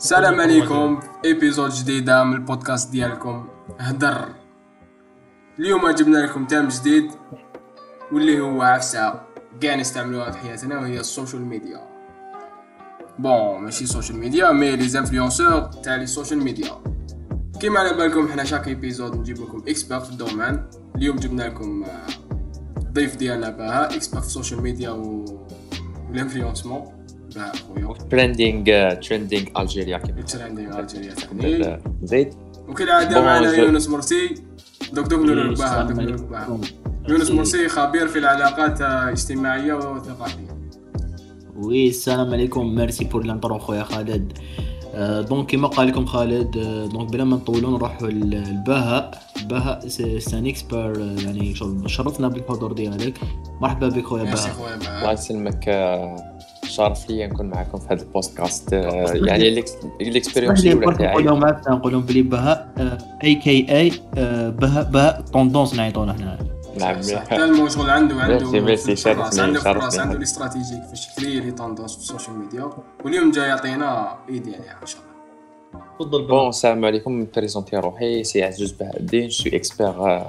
السلام عليكم épisode جديدة من البودكاست ديالكم هدر اليوم جبنا لكم thème جديد واللي هو عفسة كاع نستعملوها في حياتنا وهي ال social media bon ماشي ال social media mais les influenceurs تاع les ال social media كيما على بالكم حنا chaque épisode نجيب لكم expert في ال domaine اليوم جبنا لكم ضيف ديالنا بهاء expert في ال social media و ال influencement بهاء خويا trending Trending Algeria كيما Trending Algeria زيد وكالعادة معنا. يونس merci donc donc لك يونس مرسي خبير في العلاقات الاجتماعية والثقافية oui السلام عليكم merci pour l'intro خويا خالد donc كيما قال لكم خالد donc بلا ما نطولوا نروحوا للبهاء بهاء c'est un expert يعني شر- شرفنا بالحضور ديالك مرحبا بك خويا بهاء الله يسلمك شرف لي نكون معكم في هذا البودكاست. آه، يعني الاكسبيرينس لي الأولى تاعي. نقولهم عفوا نقولهم بلي بهاء اي كي اي بهاء بهاء طوندونس نعيطونا هنا. نعم. المشغل عنده عنده ميرسي، ميرسي، في شرفني، عنده في شرفني. عنده لي. استراتيجيك فاش يكري لي توندونس في السوشيال ميديا واليوم جاي يعطينا ايدي عليها إن شاء الله. تفضل بون السلام عليكم. بريزونتي روحي سي عزوز بهاء الدين سوي اكسبير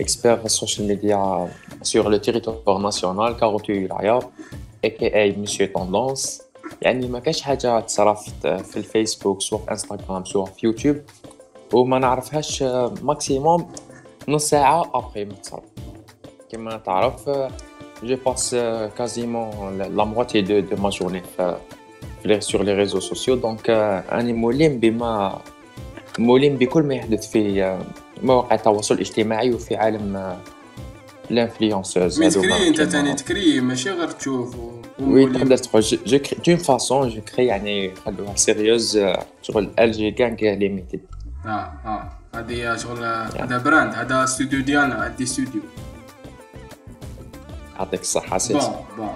expert ال social media sur le territoire national 48 ولايه AKA monsieur Tendance يعني ما كاش حاجة تصرات في الفيسبوك سواء في إنستغرام سواء في يوتيوب. وما نعرفهاش maximum نص ساعة après ما تصرا كما تعرف je passe quasiment la moitié de, de ma journée في sur les réseaux sociaux. Donc أنا ملم بما ملم بكل ما يحدث في آه، مواقع التواصل الاجتماعي وفي عالم الانفلونسوز مي تكري انت تاني تكري ماشي غير تشوف و- وي ومولي. تقدر تقول جو كري دون فاسون جو كري يعني خلوها سيريوز شغل الجي كان كاع ليميتد آه آه هذه شغل هذا براند هذا استوديو ديالنا عندي استوديو يعطيك الصحة سيدي بون بون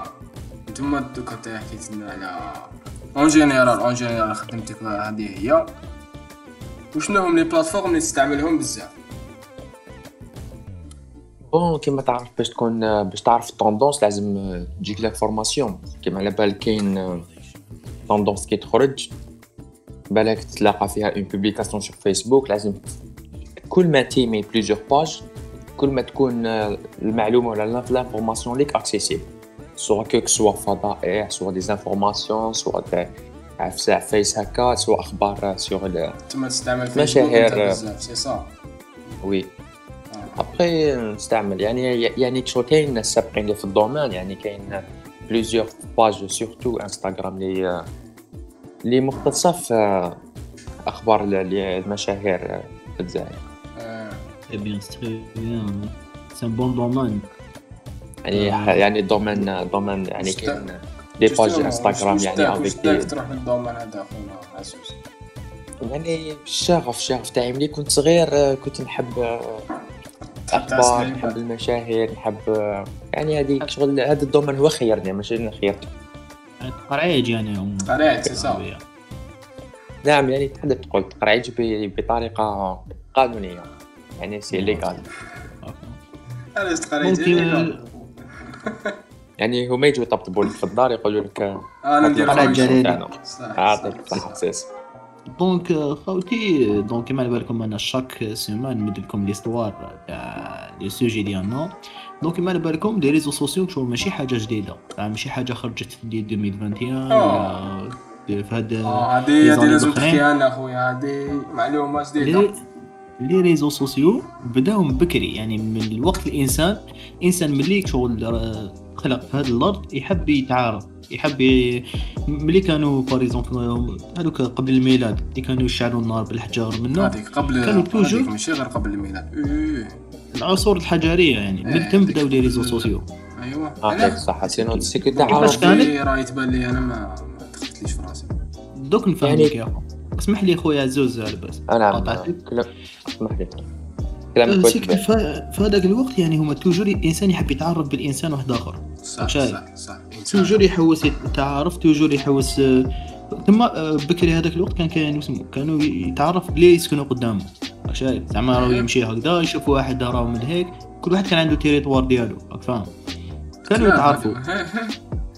نتوما دوكا تا حكيت لنا على en général en général خدمتك هذه هي وشنو هم les plateformes اللي تستعملهم بزاف bon كيما تعرف باش تكون باش تعرف ال tendances لازم آه، تجيك l'information كيما على بالك كاين tendance كي تخرج بالك تتلاقى فيها une publication sur Facebook لازم كل ما تيمي plusieurs pages كل ما تكون آه، المعلومة ولا l'information ليك accessible سواء كو سواء فضائح سواء des informations سواء تاع عفسه فيس هكا سواء أخبار sur تما تستعمل فيسبوك مشاهير. بزاف سي صا وي ابخي نستعمل يعني يعني شغل كاين ناس سابقين لي في ال domaine يعني كاين plusieurs pages surtout Instagram لي لي مختصه في أخبار ال- ال- المشاهير في الجزائر Très bien, c'est très bien. C'est un bon domaine. يعني. يعني domaine domaine يعني كاين des pages Instagram يعني avec des تروح لل domaine هذا خونا عزوز يعني الشغف الشغف تاعي ملي كنت صغير كنت نحب تحب أخبار تعسكر نحب المشاهير نحب يعني هذيك شغل هذا ال domaine هو خيرني؟ ماشي أنا خيرت قرعيج يعني قرعيج، صا. نعم يعني تقدر تقول تقرعيج ب- بطريقة قانونية. يعني c'est légal علاش تقريت ممكن يعني هما يجوا يطبطبوا لك في الدار يقولوا لك أنا ندير قرعة خويا. جريرة. تاعنا. donc خوتي donc كيما على بالكم أنا chaque semaine نمد لكم l'histoire تاع les sujets ديالنا donc كيما على بالكم les réseaux sociaux شغل ماشي حاجة جديده ماشي حاجة خرجت في 2021 آه. ولا في هاد آه هذه لازم الأخرين. تحكيها لنا خويا هذه معلومه جديده les réseaux sociaux بداو من بكري يعني من الوقت الانسان انسان ملي شغل خلق في هذه الأرض يحب يتعارف يحب. ملي كانوا par exemple هذوك قبل الميلاد اللي كانوا يشعلوا النار بالحجار منه هذيك قبل كانوا ماشي غير قبل الميلاد. إيه. العصور الحجرية يعني من تم بداو les réseaux sociaux ايوا يعطيك علاش الصحة sinon تسيكو كيفاش تعرف كانت؟ هذه راه يتبان لي أنا ما دخلتليش في راسي. دوك نفهمك يعني- يا أخو. اسمح لي خويا عزوز لاباس أنا قاطعتك. كلام اسمح لي. كلامك كويس في هذاك الوقت يعني هما toujours الإنسان يحب يتعرف بالإنسان واحد آخر. صح. صح صح. toujours يحوس يتعارف toujours يحوس ثم بكري هذاك الوقت كان كاين اسمه كانوا يتعرف بلي يسكنوا قدامه شايف زعما راه يمشي هكذا يشوف واحد راه من هيك كل واحد كان عنده territoire ديالو راك فاهم؟ كانوا يتعرفوا.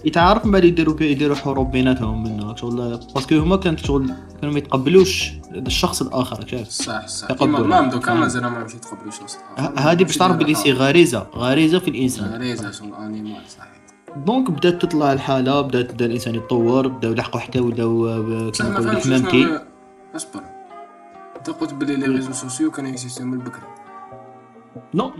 يتعارف من بعد يديروا يديروا حروب بيناتهم منه شغل parce que هما كانت شغل كانوا ما يتقبلوش الشخص الآخر شايف صح صح. كيما ما دوكا آه. مازال ما مشي تقبلوا شخص آخر. ه- هذه باش تعرف بلي c'est غريزة غريزة في الإنسان. غريزة شغل animal صحيح donc بدات تطلع الحاله بدات بدا الانسان يتطور بداو يلحقوا حتى ولاو آه، كيما ما نقولوا الحمامتي أصبر. أنت قلت بلي les réseaux sociaux كانوا يكزيستيو من بكري non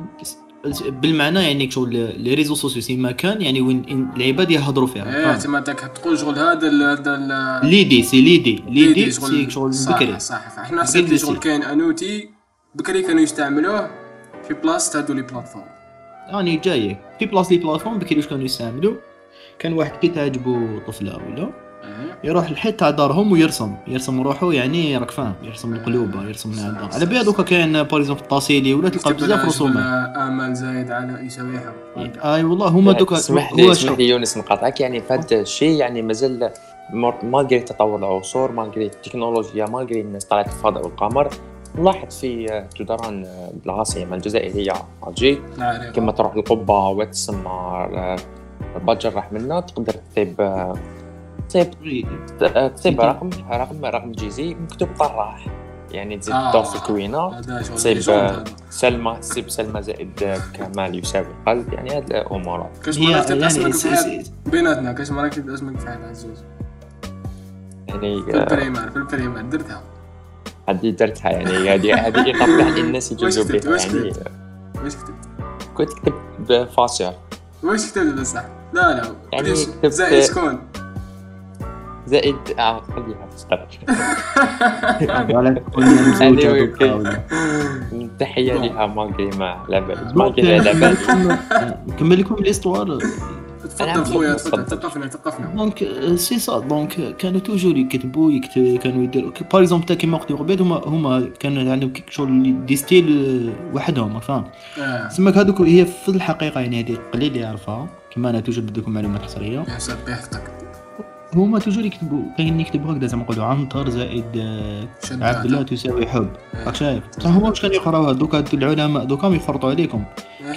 بالمعنى يعني شغل les réseaux sociaux c'est مكان يعني وين العباد يهضروا فيها. فاهم؟ تما انت تقول شغل هذا هذا l'idée c'est l'idée. l'idée c'est شغل شغل صح بكري. صح فاحنا حسيت بكري شغل. كاين أنوتي بكري كانوا يستعملوه في بلاصة هادو les plateformes. راني جايك في place les plateformes بكري واش كانوا يستعملوا كان واحد كي تعجبو طفلة ولا يروح الحيط تاع دارهم ويرسم. يرسم روحه يعني راك فاهم يرسم القلوب يرسم من الدار على بالي دوكا كاين par exemple في الطاسيلي ولا تلقى بزاف رسومات. آمل زايد على يساوي حب أي والله هما دوكا اسمح هو لي اسمح لي يونس نقاطعك. يعني في هذا الشيء يعني مازال malgré تطور العصور malgré التكنولوجيا malgré الناس طلعت الفضاء والقمر نلاحظ في جدران العاصمة الجزائرية الجي نعرف كما تروح القبة وتسمع باجر راح منا تقدر تكتب آه، تكتب رقم رقم رقم Djezzy مكتوب طراح يعني تزيد آه. في الكوينة. تصيب. سلمى تصيب سلمى زائد كمال يساوي قلب يعني هذه الأمور كاش مرة كتبت يعني اسمك بيناتنا كاش مرة كتبت اسمك في حياة عزوز يعني في ال primaire في ال primaire درتها. هذه درتها يعني هذه هذه طبعا الناس يجوزوا كتبت؟ بها واش يعني كتبت؟ واش كتبت؟ كنت كتب فاسير واش كتبت بصح؟ لا لا يعني كتبت- زائد شكون؟ زائد آه خليها في الصدر okay. ولا. تحية لها malgré ما بالي malgré بالي نكمل لكم l'histoire تفضل خويا تفضل تفضل. ثقفنا ثقفنا donc c'est ça donc كانوا toujours يكتبوا يكتب كانوا يديروا par exemple كيما قلت قبيل هما هما كانوا عندهم كيك شغل des styles وحدهم فاهم؟ آه. تسمى هذوك هي في الحقيقة يعني هذه قليل يعرفها كما أنا toujours بديكم معلومات حصرية. يا ساد بيحتك هما toujours يكتبوا كاين يكتبوا هكذا زعما نقولوا عنتر زائد آه،. عبد الله تساوي حب. راك شايف؟ بصح هما واش كانوا يقراوها؟ دوكا العلماء دوكا يفرطوا عليكم.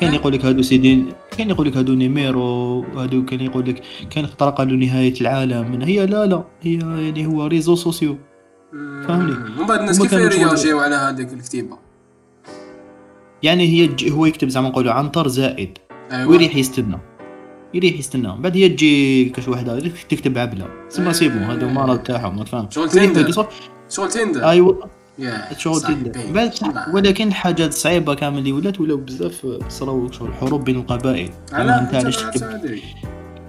كان يقول لك هادو سيدي كان يقول لك هادو numéro هادو كان يقول لك كان اخترق له نهاية العالم. من هي لا لا هي يعني هو réseaux sociaux. فهمني؟ من بعد الناس كيف يرياجيو على هذيك الكتيبة؟ يعني هي هو يكتب زعما نقولوا عنتر زائد. ايوا ويريح يستنى. يريح يستنى بعد هي تجي كاش وحده تكتب عبله. تسمى c'est bon هادو مرض تاعهم ما تفهم شغل Tinder. شغل Tinder ايوا شغل Tinder. بعد. ولكن حاجات صعيبة كامل اللي ولات ولاو بزاف صراو شغل حروب بين القبائل. زعما على أنت علاش تكتب؟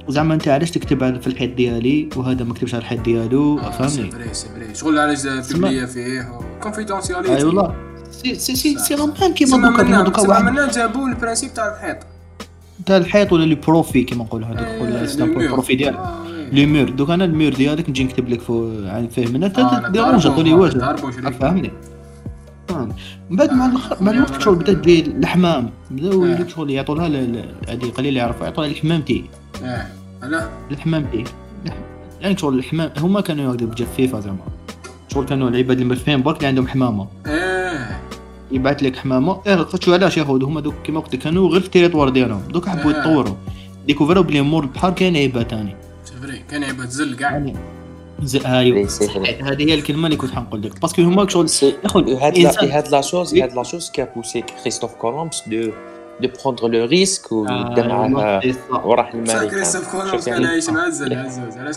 زعما أنت علاش تكتب في الحيط ديالي؟ وهذا ما كتبش على الحيط ديالو؟ فهمني؟ vrai سي فري شغل علاش تبليه فيه؟ كونفيدونسياليتي اي والله سي سي سي سي. لامبان كيما سما دوكا دوكا سما واحد. جابوا البرانسيب تاع الحيط. تاع الحيط ولا لي بروفي كيما نقولوا هذوك إيه، ولا مور. البروفي ديالك. آه،. لي مير دوك أنا المير ديالك نجي نكتب لك فو عن فيه من انت آه، ديرونج عطوني شريك. فهمني. من بعد مع مع الوقت شغل بدأت تجي الحمام بداو آه. شغل يعطوا لها هذه قليل يعرفوا يعطوا لها الحمامتي آه علاه الحمامتي يعني شغل الحمام هما كانوا يقعدوا بجفيفه زعما. شغل كانوا العباد المرفين برك اللي عندهم حمامة. آه يبعث لك حمامة إيه شو علاش ياخذ هما دوك كيما قلت لك كانوا غير في ال territoire ديالهم دوك حبوا آه. يتطوروا ديكوفروا بلي مور البحر كاين عيبه تاني c'est vrai كان يبغى تزل كاع يعني أيوه. صحيح. هذه هي الكلمة اللي كنت حنقول لك parce que هما شغل ياخذ هاد. لا هاد لا شوز. هاد la chose Christophe Columbus de de prendre le risque آه، وبدا والله معاه. وراح صح للماريكان كريستوف كولومبس كان عايش معزل عزوز علاش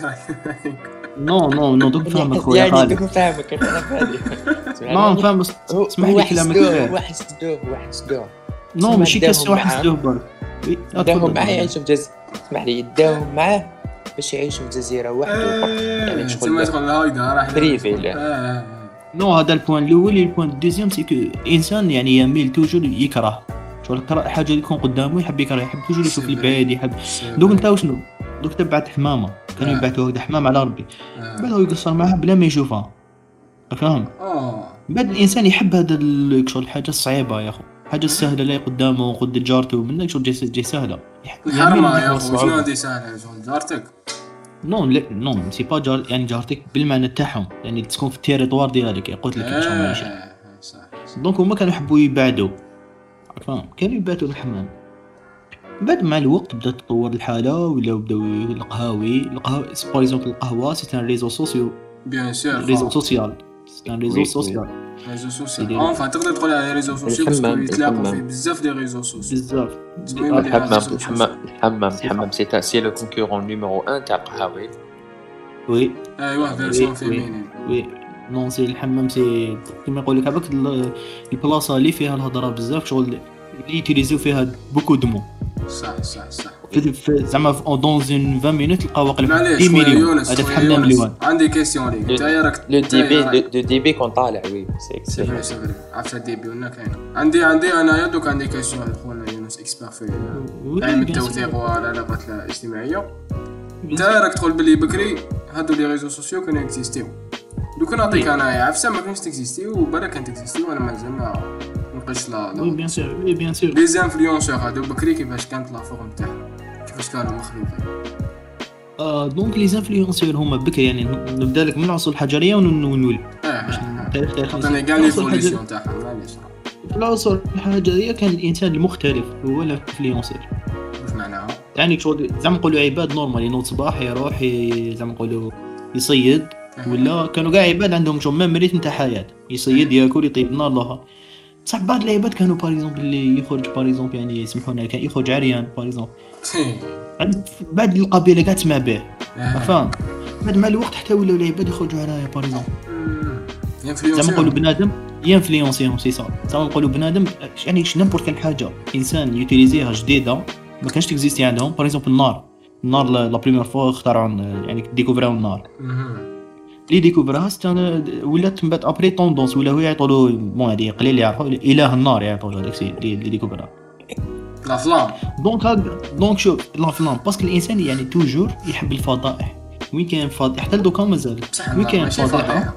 non non non دوك فاهمك خويا يعني خالد دوك فاهمك نو فاهم بس اسمح لي كلامك حسدوه خير. هو حسدوه هو حسدوه non ماشي داهم كاس واحد معاه. سدوه برك إي، آه، داهم. معاه يعيشوا في جزيرة اسمح لي داهم معاه باش يعيشوا في جزيرة وحده. فقط يعني شغل privé لا. آه non هذا ال point الأول. ال point ال deuxième c'est que الانسان يعني يميل توجور يكره. شغل حاجة اللي تكون قدامه يحب يكره يحب توجور يشوف البعيد يحب. دوك انت وشنو؟ دوك تبعت حمامة. كانوا. يبعثوا هكذا حمام على ربي. بعد هو يقصر معها بلا ما يشوفها. فاهم؟ آه. بعد الإنسان يحب هذا شغل الحاجة الصعيبه يا أخو. الحاجة السهله اللي قدامه وقد جارته منك شغل جاي جاي سهلة. يميل يا اخو. شنو هادي سهلة شغل جارتك؟ non لا non c'est pas جار يعني جارتك بالمعنى تاعهم. يعني تكون في ال territoire ديالك قلت لك هما يعيشوا آه، صح donc هما كانوا يحبوا يبعدوا. فاهم؟ كانوا يبعدوا الحمام بعد مع الوقت بدات تطور الحالة ولاو بداو القهاوي. القهوه par القهوة c'est un réseau social. bien sûr réseau social. c'est un réseau social réseau social. enfin تقدر تقول على réseau social parce que الحمام، يتلاقوا. فيه بزاف des réseaux sociales بزاف الحمام الحمام الحمام c'est الحمام c'est le concurrent numéro 1 تاع قهاوي oui version oui، féminine oui non c'est الحمام c'est كيما يقول لك هذاك ال- البلاصه اللي فيها الهضره بزاف شغل اللي يوتيليزيو فيها beaucoup de mots صح صح صح في- في- زعما dans un 20 minutes تلقى معليش 10 خويا مليون. يونس هذا في خويا حمام يونس. ليوان عندي question ليك انت راك le débit راك- le débit كون طالع oui c'est vrai c'est vrai عرفت ال débit ولا كاين عندي عندي انايا دوك عندي question خونا يونس expert في علم التوثيق. والعلاقات الاجتماعيه انت. راك تقول بلي بكري هادو les réseaux sociaux كانوا اكزيستيو دوك نعطيك انايا عفسه ما كانش تكزيستيو وبالا كانت تكزيستيو وأنا مازال ما نقش لا oui bien sûr oui bien sûr les influenceurs هادو بكري كيفاش كانت la forme تاعهم كيفاش كانوا مخلوقين. آه donc les influenceurs هما بكري يعني نبدأ لك من العصور الحجرية ون- ونولي. آه آه تاريخ تاريخ عطيني كاع l'évolution تاعهم العصور الحجرية كان الإنسان المختلف هو ال influenceur واش معناها يعني شغل زعما نقولوا عباد normal ينوض صباح يروح زعما نقولوا يصيد ولا كانوا كاع عباد عندهم شغل même rythme تاع حياة. يصيد ياكل يطيب نار لها. بصح بعض العباد كانوا par exemple اللي يخرج par exemple يعني يسمحوا لنا كان يخرج عريان عند- بعد القبيلة كاع تسمع به. فاهم بعد مع الوقت حتى ولاو العباد يخرجوا par exemple زعما نقولوا بنادم ينفلونسيهم سي صا زعما نقولوا بنادم يعني n'importe quelle حاجة. إنسان يوتيليزيها جديدة ما كانش تكزيستي عندهم. par exemple النار. النار la première fois اخترعوا يعني ديكوفراو النار. اللي ديكوفراها ستان ولات من بعد après tendance ولاو يعطوا له bon هذه قليل يعرفوا إله النار يعطوا له هذاك اللي ديكوفراها la flamme donc هاك donc شوف la flamme parce que الانسان يعني toujours يحب الفضائح وين كاين فضائح حتى دوكا مازال. وين كاين فضيحه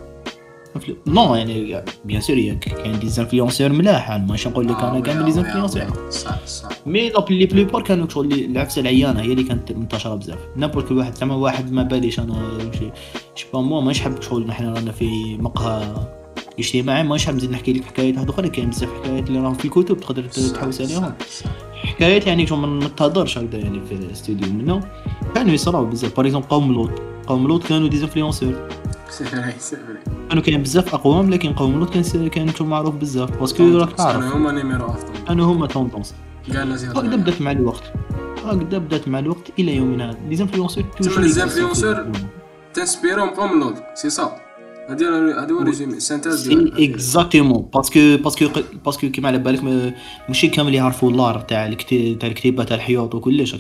non يعني bien sûr كاين des influenceurs ملاح. ماشي نقول لك أنا كاع من les influenceurs صح صح. mais لا la plupart كانوا شغل العفسه العيانة هي اللي كانت منتشرة بزاف. n'importe واحد زعما واحد ما باليش أنا. je sais pas moi مانيش حاب شغل نحن رانا في مقهى اجتماعي. مانيش حاب نزيد نحكي لك حكايات هادو أخرى كاين بزاف حكايات اللي راهم في الكتب تقدر تحوس عليهم. حكايات يعني شغل ما تهضرش هكذا يعني في الاستوديو منه. كانوا يصراو بزاف. par exemple قوم لوط. قوم لوط كانوا des influenceurs c'est vrai c'est vrai كانوا كاين بزاف أقوام لكن قوم لوط كان كان شو معروف بزاف. parce que راك تعرف. أنا هما numéro افضل كانوا هما tendance كاع الناس هكذا بدأت مع الوقت. هكذا بدأت مع الوقت إلى يومنا. هذا les influenceurs تسمى les influenceurs ت inspirer هم قوم لوط c'est ça هادي هو résumé synthèse c'est exactement. parce que parce que parce que كيما على بالك ما- ماشي كامل يعرفوا l'art تاع تاع الكتيبة تاع الحيوط وكلش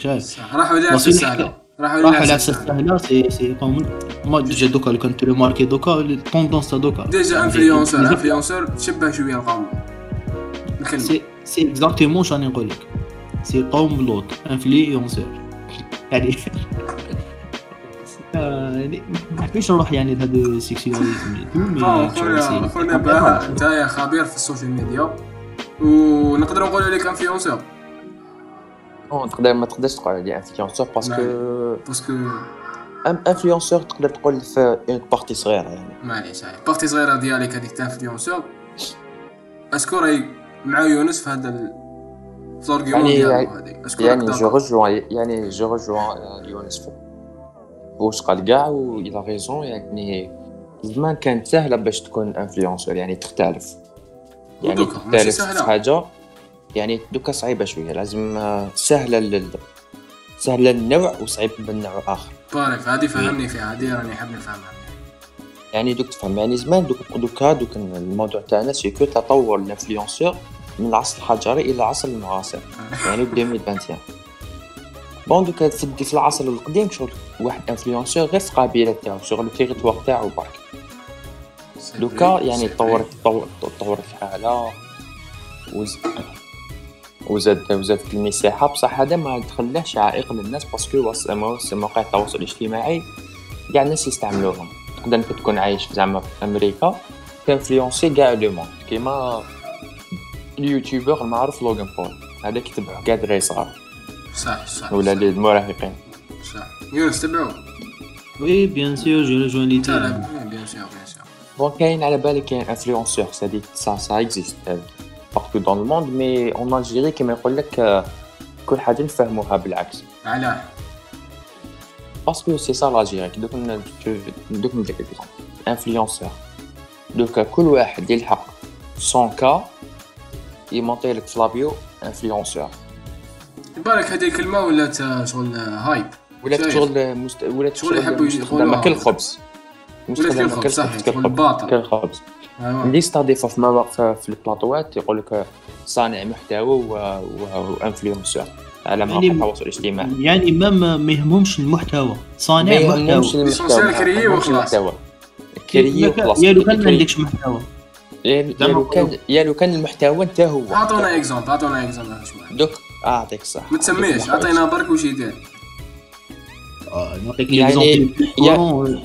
راحوا واصلين سهلة راحوا على سهلة سهله c'est c'est قوم ما déjà دوكا لو كنت remarqué دوكا ال tendance تاع دوكا déjà influenceur influenceur تشبه شوية القوم c'est c'est exactement شاني نقول لك c'est قوم لوط influenceur يعني ما نحبش نروح يعني لهذا ال sexualisme آه خويا خويا باه انت يا خبير في ال social media. ونقدروا نقولوا لك influenceur non تقدر ما تقدرش تقول عليه influenceur parce que parce que influenceur تقدر تقول في une partie صغيرة يعني. معليش هاي partie صغيرة ديالك هذيك تاع influenceur est-ce que راهي مع يونس في هذا ال- في ال argument يعني- ديالو هذيك يعني je rejoins يعني je rejoins يونس في واش قال كاع و il a raison يعني زمان كانت سهله باش تكون influenceur يعني تختلف. يعني تختلف. في حاجة. يعني دوكا صعيبة شوية لازم آه، سهلة لل سهله للنوع وصعيب بالنوع آخر. بارك هذه فهمني فيها هذه راني حاب نفهمها. يعني دوك تفهم يعني زمان دوك دوكا دوك الموضوع تاعنا c'est que تطور ال influenceur من العصر الحجري إلى العصر المعاصر. يعني ب 2021 bon دوكا في في العصر القديم شغل واحد influenceur غير في القبيله تاعو شغل ال territoire تاعو برك. دوكا يعني تطورت تطور- تطورت الحاله وز... وزاد وزادت المساحة. بصح هذا ما تخلاش عائق للناس parce que مواقع التواصل الاجتماعي كاع الناس يستعملوهم. تقدر أنت تكون عايش زعما في أمريكا ت influencer كاع le monde. كيما ال YouTuber المعروف لوغان بول. هذا كيتبعو كاع دراري صغار صح صح ولا صح, لي المراهقين صح يونس تبعو oui bien sûr je rejoins لي لا لا terme bien sûr bien sûr Bon, كاين على بالي كاين influenceur سادي ça ça existe euh, partout dans le monde mais en Algérie كما يقول لك euh, كل حاجة نفهموها بالعكس علاه parce que c'est ça لاجي دوك ن- دوك ندير exemple influenceur دوكا كل واحد يلحق 100 K ي monter لك في la bio influenceur بالك هذه الكلمة ولات شغل hype؟ ولا شايف. شغل مست... ولا شغل يحبوا يقولوها. ولا كل الخبز صحيح شغل الباطل كل الخبز ايوا اللي يستضيفوا في مواقف في البلاطوات يقول لك صانع محتوى و- و- على مواقع يعني- التواصل الاجتماعي. يعني ما ما يهمهمش المحتوى. صانع محتوى. créer ما يهمهمش وخلاص. المحتوى. créer وخلاص. يا لو كان ما créer. عندكش محتوى. يا لو كان يا لو كان المحتوى انت هو. أعطونا exemple أعطونا exemple دوك. أعطيك صح ما تسميش عطينا برك وش يدير آه، نعطيك يعني- يعني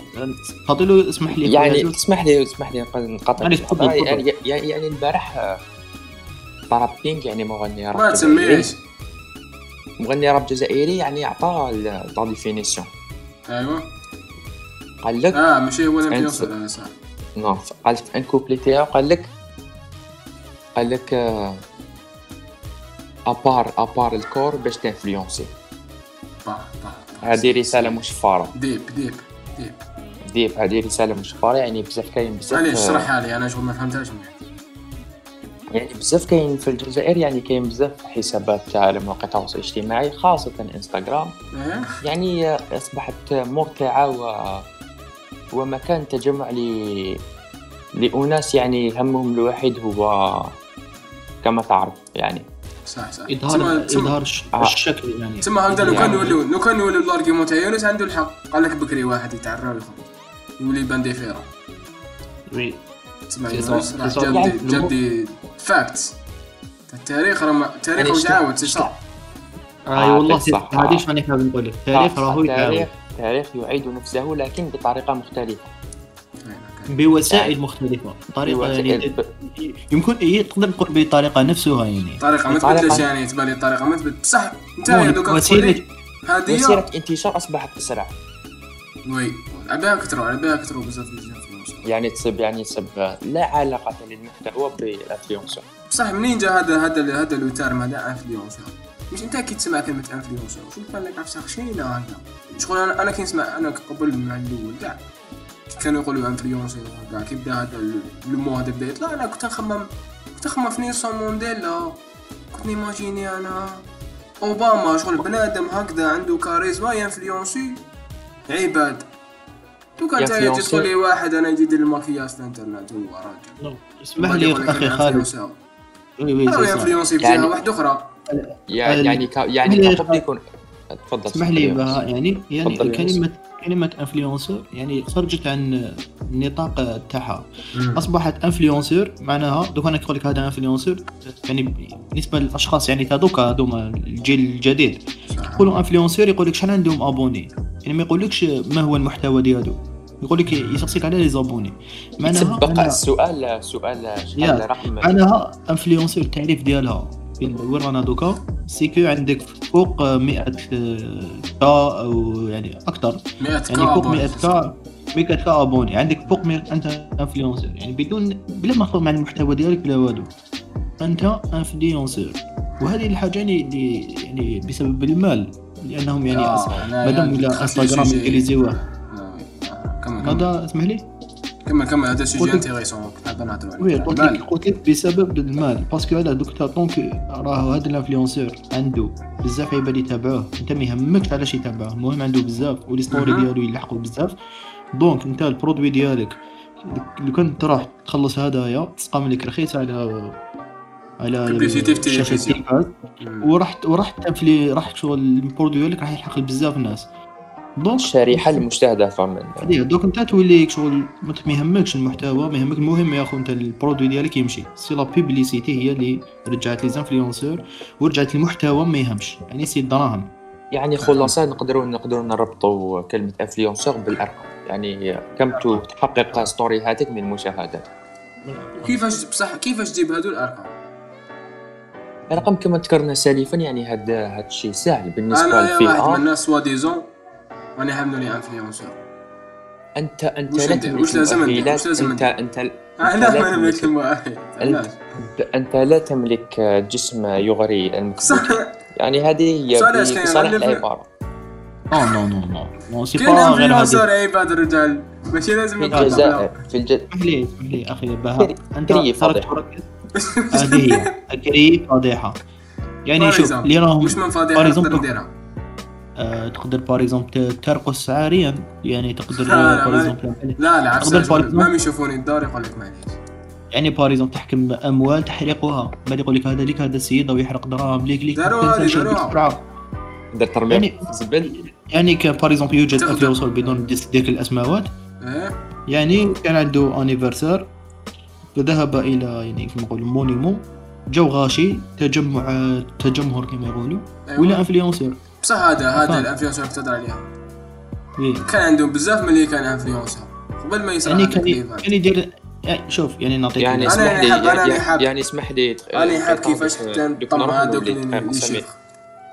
خاطر له اسمح لي يعني اسمح لي اسمح لي الهضرة. تفضل. يعني يعني يعني البارح آه، طرب كينغ يعني مغني راب ما جزائري. تسميش مغني راب جزائري يعني عطى لا ديفينيسيون ايوا قال لك آه ماشي هو اللي أنت- يوصل آه، صح نو قال في ان كوبلي تاعو قال لك قال لك ابار ابار الكور باش با هذه رساله مشفره ديب ديب ديب ديب هذه رساله مشفره يعني بزاف كاين بزاف معليش آه، اشرحها لي أنا شغل ما فهمتهاش يعني بزاف كاين في الجزائر يعني كاين بزاف حسابات تاع على مواقع التواصل الاجتماعي خاصة انستغرام إيه؟ يعني آه، أصبحت مرتعه و ومكان تجمع ل لأناس يعني همهم الوحيد هو كما تعرف يعني. صح صح. إظهار تسمى تسمى إظهار آه. الشكل يعني. تسمى هكذا لو كان يعني- نوليو لو كان نوليو ال argument تاع يونس عنده الحق. قال لك بكري واحد يتعرى ويخرج يولي بان différent oui. تسمع في يونس؟ راح جاب يعني facts التاريخ راه التاريخ يعني واش شت- عاود c'est صح؟ اي آه، والله صح. هذه راني حاب نقول لك؟ التاريخ راهو يتعاود التاريخ التاريخ يعيد نفسه لكن بطريقة مختلفة. بوسائل مختلفة طريقة يعني بوسائل- يمكن هي تقدر تقول بطريقة نفسها يعني. طريقة ما تبدلش يعني تبان لي الطريقة ما تبدل بصح انت لي هذه وسيلة انتشار أصبحت أسرع. oui على بها كثروا على بها كثروا بزاف يعني تصب يعني تصب لا علاقة للمحتوى بال influenceur بصح منين جا هذا هذا هذا le terme هذا influenceur؟ مش انت كي تسمع كلمة influenceur. شو تبان لك عفسه خشينه هكذا شغل أنا أنا كي نسمع أنا قبل مع الأول كاع كانوا يقولوا influenceur كاع كي بدا هذا le mot هذا بدا يطلع أنا كنت نخمم كنت نخمم في نيلسون مونديلا كنت ن imaginer أنا. أوباما شغل بنادم هكذا عنده كاريزما ي influencer عباد. دوكا انت تجي. تقول لي واحد أنا يجي يدير الماكياج في الانترنت هو راجل. اسمح لي أخي خالد. oui oui راهو c'est صح. ي influencer يعني- بجهه واحدة أخرى يعني يعني يعني يكون تفضل اسمح لي يعني يعني تفضل كلمة influenceur يعني خرجت عن النطاق تاعها أصبحت influenceur معناها دوك أنا نقول لك هذا influenceur يعني بالنسبة للأشخاص يعني هذوك هذوما الجيل الجديد. يقولوا influenceur يقول لك شحال عندهم abonnés يعني ما يقولكش ما هو المحتوى ديالو. يقول لك يسقسيك على les abonnés معناها أنا- السؤال سؤال. شحال رقم؟ معناها influenceur التعريف ديالها. وين وين رانا دوكا c'est que عندك فوق 100 K أو يعني أكثر 100 يعني فوق 100 abonnés. K 100 K abonnés. عندك فوق 100 أنت influenceur يعني بدون بلا ما تخدم مع المحتوى ديالك بلا والو. أنت influenceur وهذه الحاجة يعني اللي يعني بسبب المال لأنهم يعني آه، مادام لي انستغرام sujet. انجليزيوه آه،. آه، هذا اسمح لي؟ كمل كمل هذا sujet intéressant نهضروا عليه oui قلت. لك قلت لك بسبب المال parce que هذا دوك donc راه هذا ال influenceur عنده بزاف عباد يتابعوه أنت ما يهمكش علاش يتابعوه المهم عنده بزاف و les stories. ديالو يلحقوا بزاف donc أنت ال produit ديالك لو كنت تروح تخلص هدايا تسقام لك رخيص على على في التلفزيون. التلفاز. ورحت ورحت تنفلي راح شغل ال produit ديالك راح يلحق بزاف ناس donc الشريحة المستهدفة من دوك انت تولي شغل ما يهمكش المحتوى ما يهمك المهم يا اخو انت ال produit ديالك يمشي. c'est la publicité هي اللي رجعت les influenceurs ورجعت المحتوى ما يهمش. يعني c'est الدراهم يعني خلاصة نقدروا نقدروا نربطوا كلمة انفلونسور بالأرقام. يعني كم تحقق ستوريهاتك من المشاهدات كيفاش بصح كيفاش تجيب هادو الأرقام؟ الرقم كما ذكرنا سالفا يعني هاد هاد الشيء سهل بالنسبة أنا يا واحد الناس سوا ديزون راني حامل لي انفلونسور انت أنت وش لا؟ تملك وش لازم؟ المؤهلات وش لازم انت؟ أنت؟ لا لا ما نملك علاش؟ انت لا تملك جسم يغري صح. المكبوت يعني هذه هي صالح العبارة. نو نو نو نو. نو سي با غير هذه. عباد الرجال. ماشي لازم في الجزائر في الجزائر اسمح لي اسمح لي أخي بهاء. أنت. تركز هذه هي. الكريه فضيحة. يعني شوف اللي راهم مش من فاضي تقدر باغ اكزومبل ترقص عاريا يعني تقدر لا، لا، باغ ما- اكزومبل لا لا تقدر فاضي. ما يشوفوني الدار يقول لك معليش يعني باغ اكزومبل تحكم اموال تحرقها بعد يقول لك هذا ليك هذا السيد أو يحرق دراهم ليك ليك داروها. بسرعة دار ترميم يعني زبل يعني كان باغ اكزومبل يوجد تقدر. انفلونسر بدون ذكر الأسماوات إيه يعني كان عنده انيفرسار فذهب إلى يعني كما نقولوا مونيمون جو غاشي تجمع تجمهر كما يقولوا أيوة. ولا انفلونسر بصح هذا هذا فاهم. الانفلونسور اللي تهضر عليها إيه. كان عندهم بزاف ملي كان انفلونسور قبل ما يصير يعني كان. كان يدير يعني شوف يعني نعطيك يعني اسمح لي يعني- يعني اسمح لي أنا حاب كيفاش دوك- كان دوك طمع نروحوا هذوك. اللي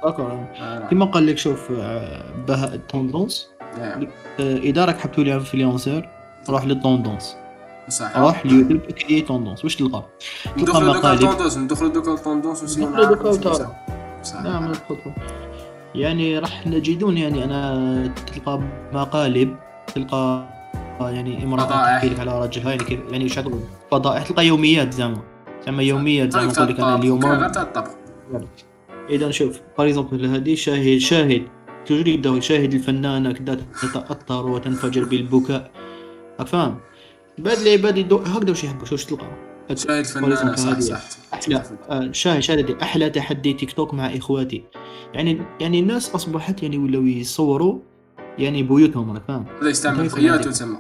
d'accord كما قال لك شوف آه، بهاء ال tendances نعم. آه، إذا راك حاب تولي influenceur روح لل tendances صح روح ليوتيوب écris tendances واش تلقى؟ تلقى ندخلوا دوكا مقالب ندخلوا دوكا ال tendances ونسيو ندخلوا دوكا شنو وتعرف. يساوي. صح نعم يعني راح نجدون يعني أنا تلقى مقالب تلقى يعني فضائح. تحكي لك على رجلها يعني كيف يعني وش أقول؟ فضائح تلقى يوميات زعما زعما يوميات زعما نقول لك أنا الطبخ اليوم الطبخ إذا شوف par exemple هذه شاهد شاهد toujours يبداو شاهد الفنانه كذا تتأثر وتنفجر بالبكاء راك فاهم بعد العباد يدو هكذا واش يحبوا واش تلقى شاهد فنانة صح. صح أحلى آه، شاهد شاهد أحلى تحدي تيك توك مع إخواتي يعني يعني الناس أصبحت يعني ولاو يصوروا يعني بيوتهم راك فاهم هذا يستعمل خياط عندي. تسمى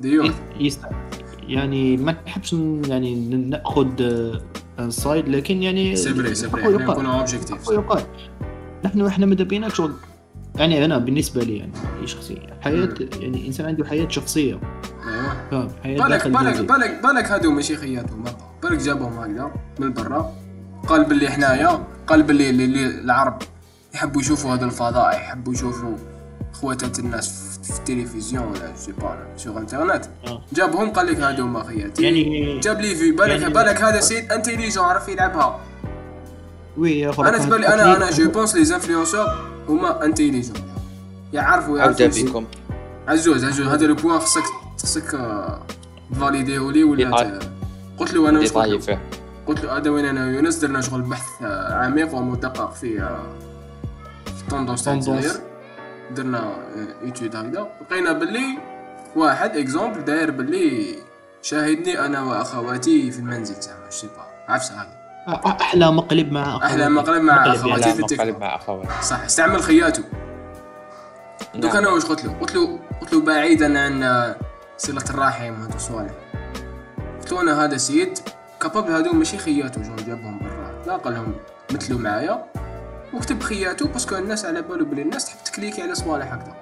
d'ailleurs. يعني ما نحبش يعني نأخذ آه، side لكن يعني حقه إحنا يقال. نكونوا objectifs نحن إحنا ماذا بينا شغل يعني أنا بالنسبة لي يعني هي شخصية. حياة يعني الانسان عنده حياة شخصية. أيوه. حياة بالك بالك. بالك بالك هادو ماشي خياتهم. بالك جابهم هكذا من برا. قال باللي حنايا قال باللي اللي- اللي العرب. يحبوا يشوفوا هذا الفضاء يحبوا يشوفوا خواتات الناس في- التلفزيون ولا سي با سوغ انترنت. جابهم قال لك هادو هما خياتي يعني جاب لي في بالك يعني- بالك هذا سيد انتيليجون عرف يلعبها. وي أنا راك تبان لي تحكي- أنا أنا جو بونس لي انفلونسور هما انتيليجون يعرفوا يعرفوا بكم. عزوز عزوز هذا لو بوان خصك خصك فاليديه لي ولا قلت له أنا واش قلت له؟ هذا وين أنا؟ ويونس درنا شغل بحث عميق ومدقق في آه، ال tendances تاع. الجزائر درنا étude هكذا لقينا باللي واحد exemple داير باللي شاهدني أنا وأخواتي في المنزل زعما sais pas عفسة هذه أحلى مقلب مع أخواتي. أحلى مقلب مع مقلب أخواتي. يعني. في التيك مقلب. مع أخواتي صح استعمل خياته دوك نعم. أنا واش قلت له قلت له قلت له بعيدا عن آه، صلة الرحم وهذو الصوالح قلت له أنا هذا سيد capable هادو ماشي خياته جو جابهم برا لا قال لهم مثلوا معايا وكتب خياته parce que الناس على بالو بلي الناس تحب تكليكي على صوالح هكذا.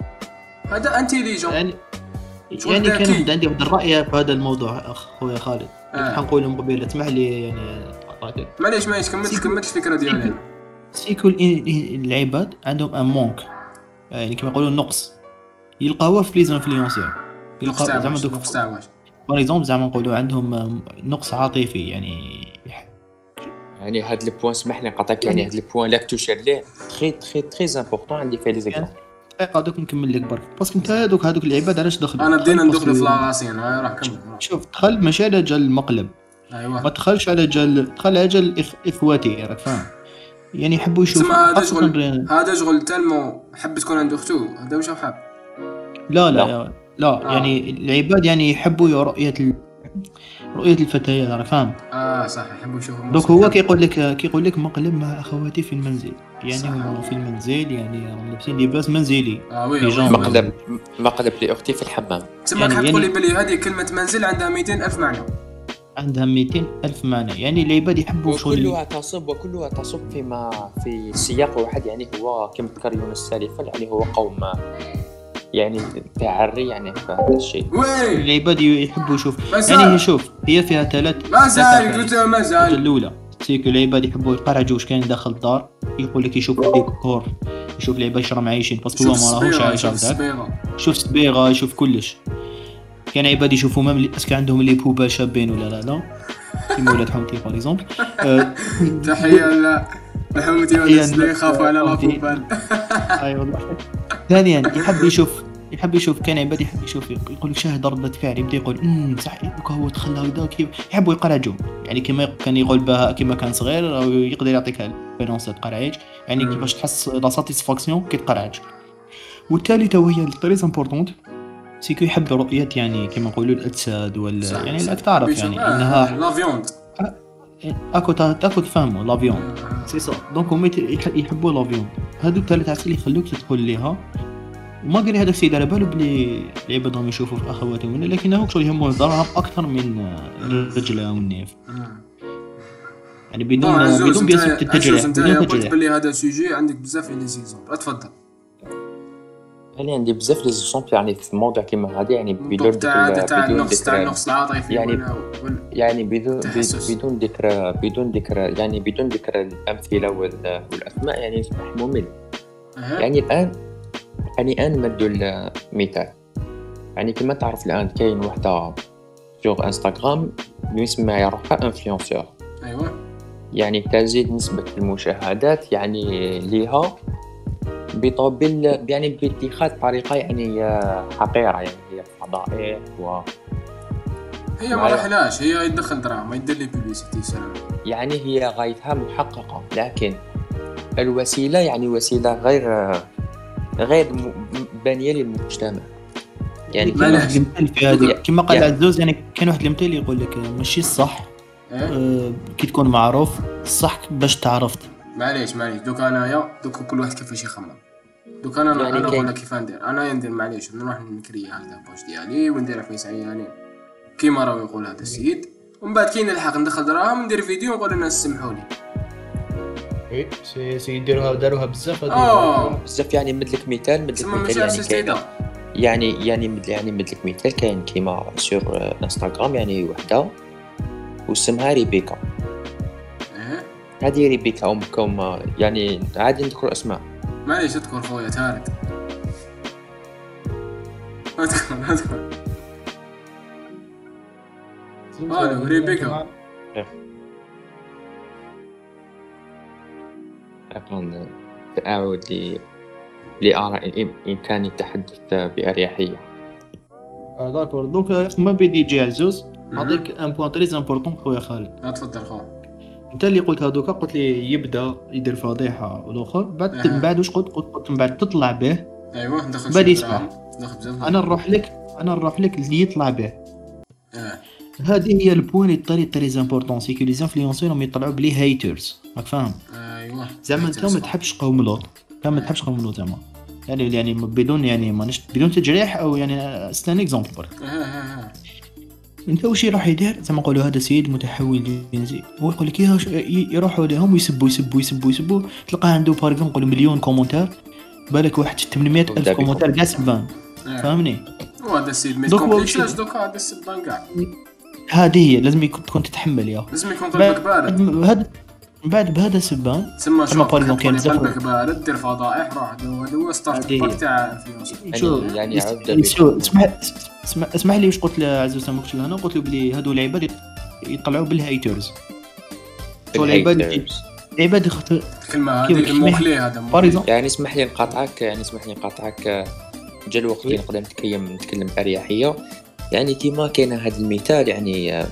هذا intelligent يعني يعني كان عندي واحد الرأي في هذا الموضوع خويا خالد. آه. حنقول من قبيل اسمح لي يعني قطعتك. معليش معليش كملت كملت الفكرة ديالي. c'est que ال- العباد عندهم un manque يعني كما يقولوا نقص. يلقاوه في لي زانفلونسور نقص تاع زعما دوك باغ اكزومبل زعما نقولوا عندهم نقص عاطفي يعني يعني هاد البوان سمح لي نقاطعك يعني هاد البوان لا توشير ليه تري تري تري امبورطون عندي فيه لي زيكزامبل دقيقة دوك نكمل لك برك. باسكو انت هذوك هذوك العباد علاش دخلوا أنا بدينا ندخلوا في باسكو- لاراسين هاي راح كمل. شوف دخل ماشي على جال المقلب. ما ايوا تدخلش على جال دخل على جال إخ... إخواتي راك فاهم؟ يعني يحبوا يشوفوا. هذا شغل. هذا شغل تالمو حب تكون عنده اختو هذا واش حاب لا لا لا. لا, لا. آه. يعني العباد يعني يحبوا رؤية ال... رؤية الفتيات راك فاهم. آه صح يحبوا يشوفوا دوك هو كيقول لك كيقول لك مقلب مع أخواتي في المنزل. يعني. هما في المنزل يعني راهم لابسين لباس منزلي. آه وي. مقلب مقلب لأختي في الحمام. تسمى يعني- يعني تقول لي يعني- بلي هذه كلمة منزل عندها 200 ألف معنى. عندها 200 ألف معنى. يعني العباد يحبوا شغل وكلها تصب وكلها تصب فيما في سياق واحد. يعني هو كما ذكر يونس سالفا يعني هو قوم يعني تعري يعني في هذا الشيء العباد يحبوا يشوف. مازال. يعني هي شوف هي فيها ثلاث ما ثلاث زال أفعال. قلت مازال الأولى سيكو العباد يحبوا يقرعجوا واش كاين داخل الدار يقول لك يشوف الديكور يشوف العباد اش راهم عايشين باسكو هو شوف ما راهوش عايش شوف هكذاك الصبيغة يشوف صبيغة يشوف كلش. كان عباد يشوفوا مام اسكو عندهم لي بوبا شابين ولا لا لا. كيما ولاد حومتي par exemple تحية لا الحومتي والناس اللي يخافوا على لابوبال أي والله. ثانيا يحب يشوف يحب يشوف كان عباد يحب يشوف يقول لك شاهد ردة فعل يبدأ يقول أمم صح هو تخلى هكذا كيف؟ يحب يقرأ يعني كما كان يقول بها كما كان صغير أو يقدر يعطيك البالونس تقرعيج يعني. كيفاش تحس la satisfaction كي تقرعج والثالثة وهي très importante سيكو يحب رؤية يعني كما نقولوا الأجساد ولا يعني. لا تعرف يعني آه، إنها لا اكو تا- تاكو تفهموا لافيون. سي سا. دونك هما يحبوا لافيون. هادوك ثلاث عسل يخلوك تدخل ليها. وما قال لي هذاك السيد على باله بلي العباد راهم يشوفوا في أخواتهم لكنه شغل يهمهم الدرهم أكثر من الرجلة والنيف. يعني بدون بدون بيان عزوز التجريح بدون قلت تجريح. باللي هذا سوجي عندك بزاف لي سيزون أتفضل. يعني عندي بزاف les exemples يعني في الموضوع كيما هذا يعني بدون تاع ذكر- النقص تاع ذكر النقص العاطفي يعني- يعني بدون. بدون ذكر بدون ذكر يعني بدون ذكر الامثله وال- والاسماء يعني يصبح ممل. يعني الان يعني الان مدوا المثال يعني كما تعرف الان كاين وحده sur انستغرام يسمى روحها influenceur أيوه يعني تزيد نسبة المشاهدات يعني ليها بطبيل يعني باتخاذ طريقة يعني آه، حقيرة يعني هي فضائح و هي ما. راحلاش هي يدخل دراما يدير لي بيبليسيتي سلام يعني هي غايتها محققة لكن الوسيلة يعني وسيلة غير غير م- م- بانية للمجتمع يعني ما. واحد في هذه كما قال يعني- عزوز يعني كان واحد المثال يقول لك آه، ماشي الصح إيه؟ آه، كي تكون معروف الصح باش تعرفت معليش معليش. دوك انايا دوك كل واحد كيفاش يخمم. دوك أنا يعني أنا نقول لك كيف ندير. أنا ندير معليش. نروح نكري هكذا بوش ديالي وندير في عياني كيما راهو يقول هذا السيد. ومن بعد كي نلحق ندخل دراهم ندير فيديو ونقول للناس سمحوا لي si si يديروها داروها بزاف آه. بزاف يعني مدلك مثال مدلك تسمى مثال يعني كاين. يعني يعني مثل يعني مثل مثال كاين كيما sur انستغرام يعني وحده. واسمها ريبيكا. هذه ريبيكا امكم يعني عادي نذكر أسماء. معليش اذكر خويا تارك اذكر اذكر آه، ريبيكا. تعاود ل لآراء إن كان التحدث بأريحية. d'accord donc ما بدي يجي عزوز نعطيك un point très important خويا خالد تفضل خويا. انت اللي قلت هذوك قلت لي يبدا يدير فضيحه والاخر بعد. من بعد واش قلت قلت قلت من بعد تطلع به أيوه ندخل بدي شي يسمع. أنا نروح لك أنا نروح لك اللي يطلع به آه هذه هي ال point اللي très très important c'est que les influenceurs راهم يطلعوا ب les haters راك فاهم أيوه زعما انت ما تحبش قوم لوط انت ما تحبش قوم لوط زعما يعني يعني بدون يعني مانيش بدون تجريح أو يعني c'est un exemple برك آه آه آه انت واش يروح يدير؟ زعما نقولوا هذا سيد متحول جنسي هو يقول لك يروحوا لهم ويسبوا يسبوا يسبوا يسبوا. تلقاه عنده par exemple نقولوا مليون commentaire بالك واحد 800 ألف commentaire كاع سبان. فهمني وهذا السيد ما وش- دوكا هذا السبان كاع هذه هي لازم يكون تكون تتحمل يا. لازم يكون قلبك بارد هذا بعد بهذا السبان تسمى تسمى شوف par exemple كاين بزاف- قلبك بارد دير فضائح روح هذا هو start. باك تاع influenceur شو يعني يعني يسو- اسمح لي واش قلت لعزوز ما قلتش هنا قلت له بلي هذو العباد يط- يطلعوا بال haters. شو العباد. العباد يخت... الكلمة المخلي هذا يعني اسمح لي نقاطعك يعني اسمح لي نقاطعك. جا الوقت اللي نقدر نتكلم نتكلم بأريحية. يعني كيما كاين هذا المثال يعني آه،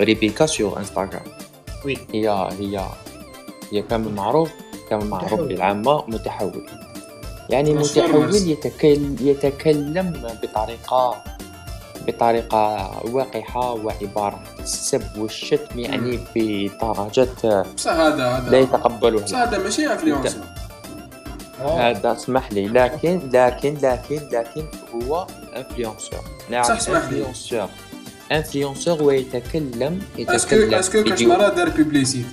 ريبيكا sur انستغرام oui. هي هي هي كامل معروف كامل معروف. بالعامة متحول. يعني. متحول يتكلم يتكلم بطريقة بطريقة وقحة وعبارة. السب والشتم يعني بصح هذا لا يتقبلها هذا ماشي influenceur هذا اسمح لي. لكن لكن لكن لكن هو influenceur نعم صح، اسمح لي. influenceur influenceur ويتكلم est-ce que يتكلم est-ce que كاش يجي- مره دار publicité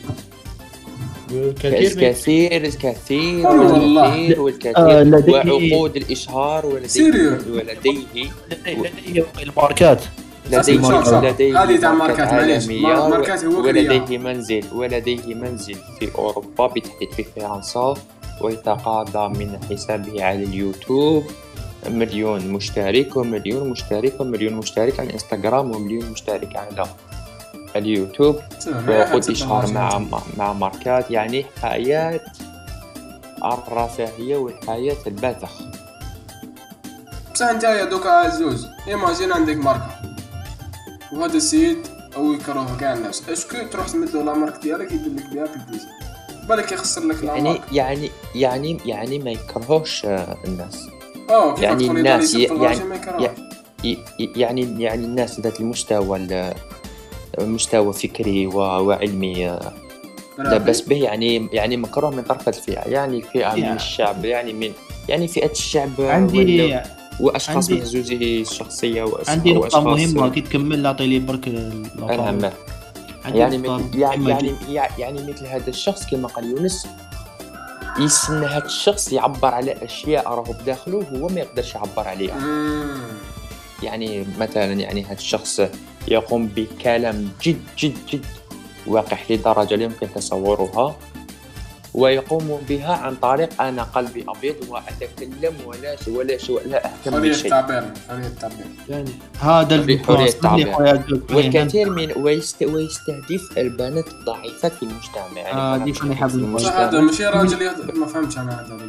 كثير الكثير الكثير قول والله. والكثير آه، والكثير لديه- وعقود الإشهار ولديه sérieux. ولديه لديه الماركات. لديه لديه هذه تاع ماركات، معليش. ماركات هو. ولديه منزل ولديه منزل في أوروبا بالتحديد في فرنسا ويتقاضى من حسابه على اليوتيوب مليون مشترك ومليون مشترك ومليون مشترك على الانستغرام ومليون مشترك على اليوتيوب إشهار تبع مع مع ماركات يعني حياة الرفاهية والحياة البذخ. بصح أنت يا دوكا عزوز imagine عندك ماركة. وهذا السيد أو يكرهه كاع الناس. est-ce que تروح تمد له la marque ديالك يدير لك بها publicité بالك يخسر لك لا يعني يعني يعني يعني ما يكرهوش آه، الناس. آه يعني الناس يعني يعني يعني الناس ذات المستوى ال- مستوى فكري و- وعلمي. لا بس به يعني يعني مكروه من طرف الفئة يعني فئة من يعني. الشعب يعني من يعني فئة الشعب عندي وأشخاص عندي- مهزوزه الشخصية وأس- عندي وأشخاص مهمة كي تكمل اعطي لي برك يعني يعني مهمة يعني يعني مثل هذا الشخص كما قال يونس يستنى هذا الشخص يعبر على أشياء راهو بداخله هو ما يقدرش يعبر عليها. يعني مثلا يعني هذا الشخص يقوم بكلام جد جد جد وقح لدرجة لا يمكن تصورها ويقوم بها عن طريق أنا قلبي أبيض وأتكلم ولا ولا ش- ولا أهتم حرية بشيء. التعبير حرية التعبير يعني هذا حرية ال point التعبير. والكثير من ويست ويستهدف البنات الضعيفات في المجتمع. يعني آه، دي شنو يحب في المجتمع. بصح هذا ماشي راجل ما فهمتش أنا هذا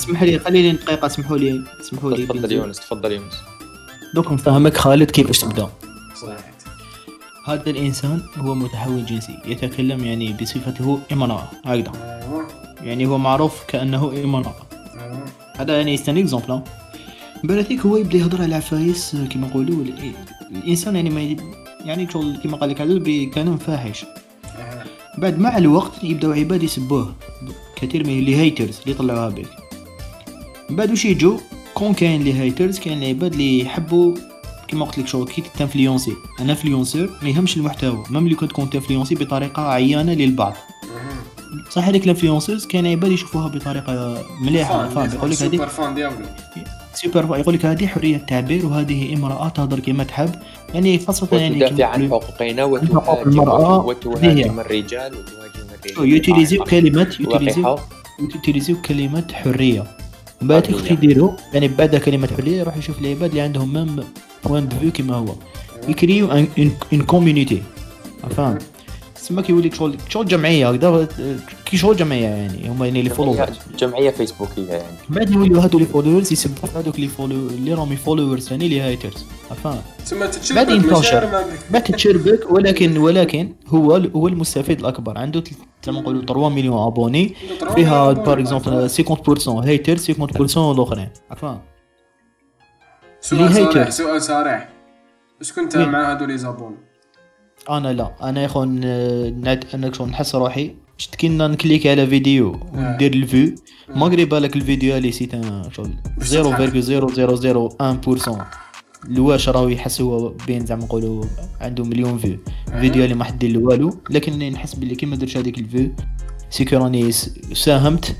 اسمح لي خليني دقيقة اسمحوا لي اسمحوا لي تفضل. يونس تفضل يونس. دوك نفهمك خالد كيفاش تبدأ؟ صحيح. هذا الإنسان هو متحول جنسي يتكلم يعني بصفته امرأة هكذا. يعني هو معروف كأنه امرأة هذا يعني استنى اكزومبل بلاتيك هو يبدأ يهضر على عفايس كيما نقولوا ال- الإنسان يعني ما يعني كيما قال لك هذا بكلام فاحش. بعد مع الوقت يبداو عباد يسبوه كثير من اللي هيترز اللي يطلعوها بك بعد واش يجوا؟ كون كاين لي هيترز كاين العباد اللي يحبوا كيما قلت لك شغل كي تنفلونسي أنا انفلونسور ما يهمش المحتوى. ميم اللي كنت كنت تنفلونسي بطريقة عيانة للبعض. صح هذيك ال influencers كاين عباد يشوفوها بطريقة مليحة. فاهم يقول لك هذيك super fan ديالو سوبر يقول لك هذه حرية تعبير وهذه امرأة تهضر كما تحب. يعني خاصة يعني وتدافع كيما عن حقوقنا حقوق وتهاجم المرأة. وتهاجم الرجال وتهاجم الرجال. يوتيليزيو كلمات يوتيليزيو وقحة يوتيليزيو كلمات حرية. من بعد حرية. كيف يديروا يعني بعد كلمه حريه يروح يشوف العباد اللي عندهم même point de vue كيما هو. يكريو une community فاهم تسمى كيولي شغل شغل جمعية هكذا كي شغل جمعية يعني هما يعني اللي follow جمعية, جمعية فيسبوكية يعني. بعد يوليو هادو les followers يسبوا هادوك لي follow اللي راهم followers ثاني les haters فاهم تسمى. مشاعر ما ما تتشربك ولكن ولكن هو هو المستفيد الأكبر. عنده تل- زعما نقولوا 3 مليون abonnés فيها par exemple 50% haters 50% الأخرين. عرفان سؤال صريح. سؤال صريح. اش كنت؟ مع هادو لي زابون أنا لا. أنا يا نعد أنا شغل نحس روحي. شت كنا نكليك على فيديو وندير الفيو. ماغري بالك الفيديو اللي سيت أنا شغل. باش 0.0001% الواش راهو يحس هو بين زعما نقولوا عنده مليون فيو. فيديو اللي ما حد دير والو لكن نحس باللي كي ما درتش هذيك الفيو سيكو راني ساهمت.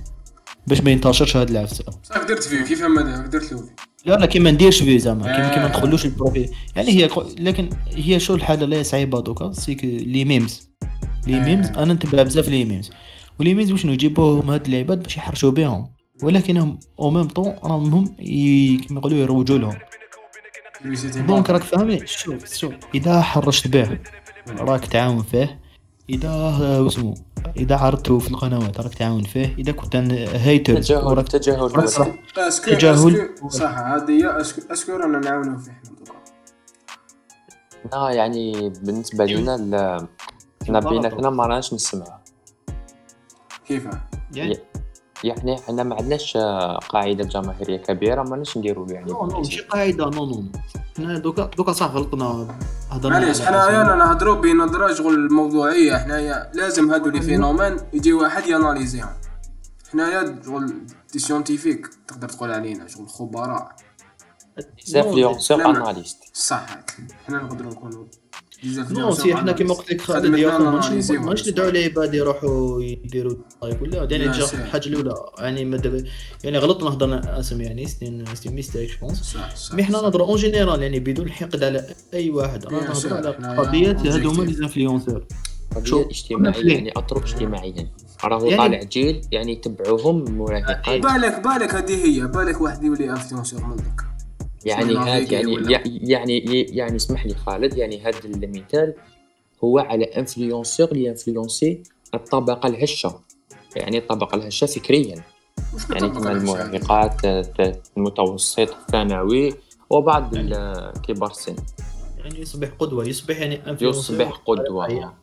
باش ما ينتشرش هاد العفسه صافي درت فيه كيف ما درت؟ له لا لا كي ما نديرش فيه زعما كيما كي ما آه. ندخلوش ال profil يعني هي لكن هي شو الحاجة اللي صعيبة دوكا. c'est que les memes. لي آه. ميمز أنا نتبع بزاف les memes. و les memes واش يجيبوهم هاد العباد باش يحرشوا بهم. ولكنهم au même temps راهم هم كيما يقولوا يروجوا لهم. donc راك فاهمي شوف شوف. إذا حرشت به راك تعاون فيه. إذا آه، واسمو إذا عرضته في القنوات راك تعاون فيه. إذا كنت hater تجاهل وراك تجاهل. تجاهل. صح هذه هي est-ce que est-ce que رانا نعاونو فيه حنا لا يعني بالنسبة لنا حنا بيناتنا ما راناش نسمعوا كيفاه يعني؟ يعني حنا ما عندناش قاعدة جماهيرية كبيرة ما راناش نديروا يعني non non ماشي قاعدة non non حنا دوكا دوكا صح غلطنا هضرنا معليش حنايا أسماء. نهضروا بنظرة شغل الموضوعية حنايا لازم هادو les phénomènes يجي واحد ياناليزيهم. حنايا شغل des scientifiques تقدر تقول علينا شغل خبراء لا، ما- analystes صح. حنا نقدروا نكونوا نو سي حنا كيما قلت لك خالد يا اخو ماشي ناناليزيهم. ماشي ندعوا العباد يروحوا يديروا like ولا يعني. الحاجة الأولى يعني ما يعني غلطنا هضرنا اسم يعني c'est une c'est une mistake je pense صح صح mais حنا نهضروا en général يعني بدون حقد على أي واحد. رانا sûr، نهضروا على حنايا قضيات هادو هما. لي شوف، اجتماعية أنا يعني اطر اجتماعيا. راهو يعني- طالع جيل يعني يتبعوهم مراهقات. بالك بالك هذه هي بالك واحد يولي influenceur منك يعني هاد يعني؟ يعني يعني يعني اسمح لي خالد يعني هذا المثال هو على influenceur اللي influencer الطبقة الهشة. يعني الطبقة الهشة فكريا. يعني كما آه، المتوسط الثانوي وبعض ال- كبار السن. يعني يصبح قدوة يصبح يعني يصبح قدوة.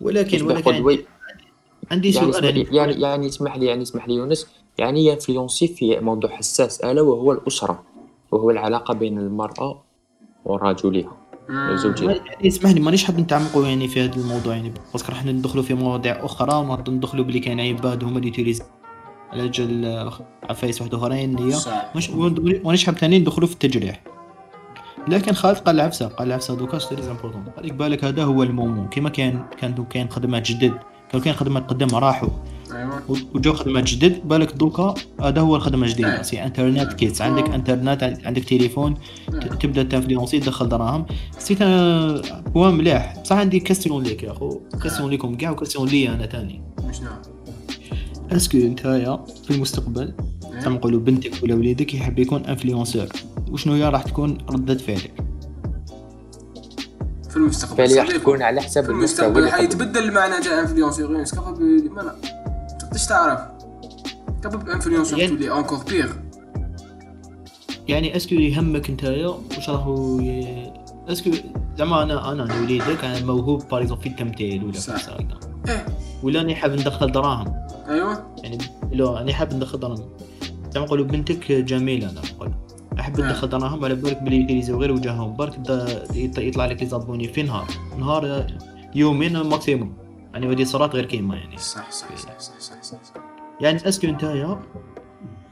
ولكن يصبح ولكن قدوة. عندي يعني سؤال. يعني يعني يعني اسمح لي يعني اسمح لي يونس. يعني ينفلونسي في موضوع حساس الا وهو الأسرة. وهو العلاقة بين المرأة ورجلها مم. وزوجها. يعني اسمح لي مانيش حاب نتعمقوا يعني في هذا الموضوع يعني parce que راح ندخلوا في مواضيع أخرى ونعرض ندخلوا بلي كاين عباد هما اللي ي utilise على آه، عفايس واحد أخرين هي صح. مش مانيش حاب ثاني ندخلوا في التجريح. لكن خالد قال العفسة قال العفسة دوكا c'est important. خليك بالك هذا هو ال moment كما كان كان كاين خدمات جدد كان كاين خدمات قدام راحوا أيوه. وجاو خدمات جدد بالك دوكا هذا هو الخدمة آه. الجديده c'est إنترنت كيتس عندك إنترنت عندك تليفون ت- تبدأ تنفلونسي تدخل دراهم. c'est هو مليح. بصح عندي question ليك يا أخو. question ليكم كاع و question ليا أنا ثاني شنو est-ce que نتايا في المستقبل كما نقولوا بنتك ولا وليدك يحب يكون influenceur وشنو هي راح تكون ردة فعلك؟ في المستقبل. راح. تكون على المستوى المستقبل قبل. حيتبدل المعنى تاع influenceur capable تقدرش تعرف capable influenceur يعني- تولي encore pire يعني est-ce que يهمك نتايا واش راهو ي... est-ce que زعما أنا أنا أنا وليدك أنا موهوب par exemple في التمثيل ولا في. السايقة. إيه. ولا راني حاب ندخل دراهم. أيوه. يعني لو راني حاب ندخل دراهم. زعما نقولوا بنتك جميلة أنا نقول أحب نعم. ندخل دراهم على بالك بلي يوتيليزيو غير وجههم. برك يطلع لك لي في نهار؟ نهار يومين maximum يعني ودي صارت غير كيما يعني. صح صح صح صح صح, صح. يعني est-ce que نتايا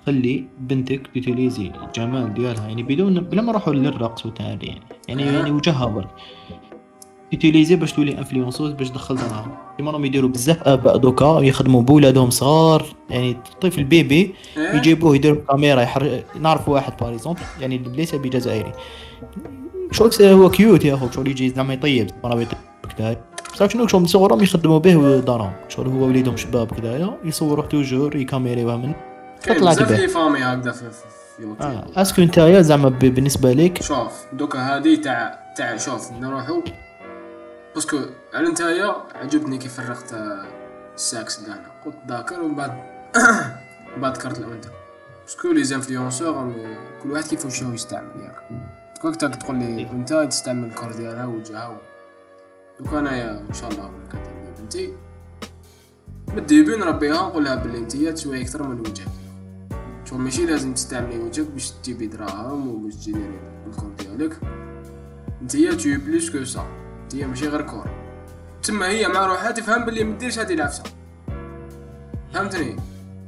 خلي بنتك ت utiliser الجمال ديالها يعني بدون بلا ما نروحوا للرقص والتعالي يعني. يعني. يعني وجهها برك. ت utiliser باش تولي influenceuse باش تدخل دراهم كيما راهم يديروا بزاف آباء دوكا يخدموا بولادهم صغار. يعني طفل bébé إيه؟ يجيبوه يديروا كاميرا يحر... نعرف واحد par exemple يعني ليس بجزائري. شغل هو cute يا اخو شغل يجي زعما يطيب مرة يطيب بصح شنو شغل من صغرهم يخدموا به دارهم. شغل هو وليدهم شباب كذايا يصوروه toujours يكاميريوها من تطلع بزاف تبان. les familles هكذا في آه est-ce que نتايا زعما بالنسبة لك شوف دوكا هادي تاع تاع شوف نروحو. parce que على نتايا عجبني كيف فرقت آه، الساكس تاعنا قلت ذاكر ومن بعد من بعد ذكرت له أنت. parce que les influenceurs كل واحد كيف وشو يستعمل ياك كنت تقول لي أنت تستعمل ال corps ديالها وجهها و- دوكا انايا إن شاء الله كندير بنتي؟ من ال début نربيها نقول لها بلي انتيا تسوي أكثر من وجهك. شغل ماشي؟ لازم تستعملي وجهك باش تجيبي دراهم وباش ت générer ال corps ديالك. نتيا تجي plus que ça. نتيا ماشي غير corps. تما هي مع روحها تفهم بلي مديرش هادي العفسه فهمتني؟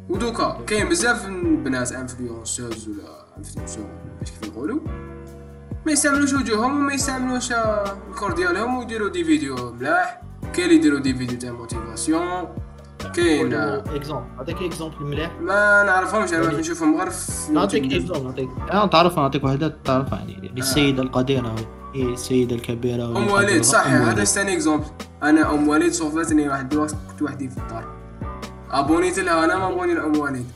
ودوكا كاين بزاف بنات influenceuses ولا influenceurs باش كيف يقولوا ما يستعملوش وجوههم وما يستعملوش ال corps ديالهم ويديروا des vidéos ملاح كاين اللي يديروا des vidéos تاع motivation كاين exemple نعطيك exemple مليح ما نعرفهمش أنا نشوفهم غير في نعطيك. exemple نعطيك أنا تعرف نعطيك وحده تعرفها يعني السيده القديره هي السيده الكبيره ام وليد. صح. هذا. ثاني exemple أنا ام وليد صوفتني واحد الوقت كنت وحدي في الدار. ابونيت لها أنا ما abonné لام وليد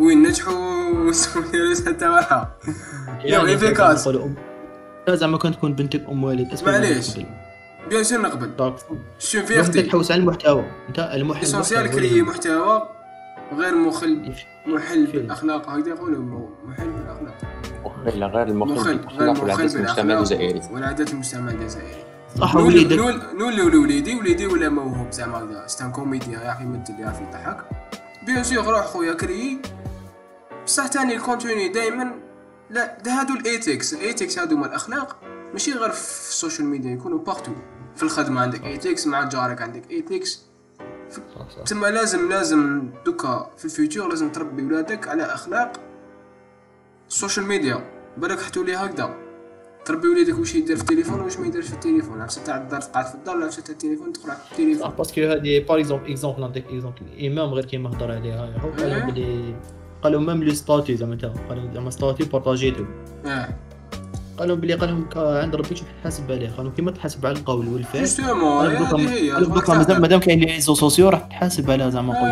وين نجحوا وسوي حتى واحد يعني يا في كاس. نقولوا أم- لا زعما كان تكون بنتك ام اسمها معليش. bien sûr نقبل؟ شو في انت أختي. تحوس على المحتوى. أنت المحتوى المحتوى créer محتوى غير مخل محل. بالأخلاق. هكذا يقولوا مو- محل بالأخلاق. مخل غير المخل. مخل غير بالأخلاق والعادات المجتمع الجزائري. والعادات المجتمع الجزائري. صح وليدك. نقول نقول لوليدي وليدي ولا موهوب زعما. هكذا c'est un comédien يعرف يمثل يعرف يضحك. bien sûr روح خويا créer بصح تاني ال contenu دائما لا ده هادو ال ethics ال ethics هادو مال الأخلاق ماشي غير في ال social media يكونوا partout في الخدمة عندك ethics مع جارك عندك ethics. تما لازم لازم دوكا في ال future لازم تربي ولادك على أخلاق ال social media بالك حتولي هكذا. تربي وليدك واش يدير في التليفون واش ما يديرش في التليفون. عرفت؟ تاع الدار تقعد في الدار عرفت تاع التليفون تقرا في التليفون. parce que هذه par exemple exemple نعطيك exemple الامام غير كيما هضر عليها. هو إيه. بلي قالوا même les statuts زعما تا قالوا زعما statut بارطاجيتو آه. قالوا بلي قالهم عند ربي شوف تحاسب عليه قالوا كيما تحاسب على القول والفعل. justement دوكا- مادام كاين les réseaux sociaux راح تحاسب على زعما نقول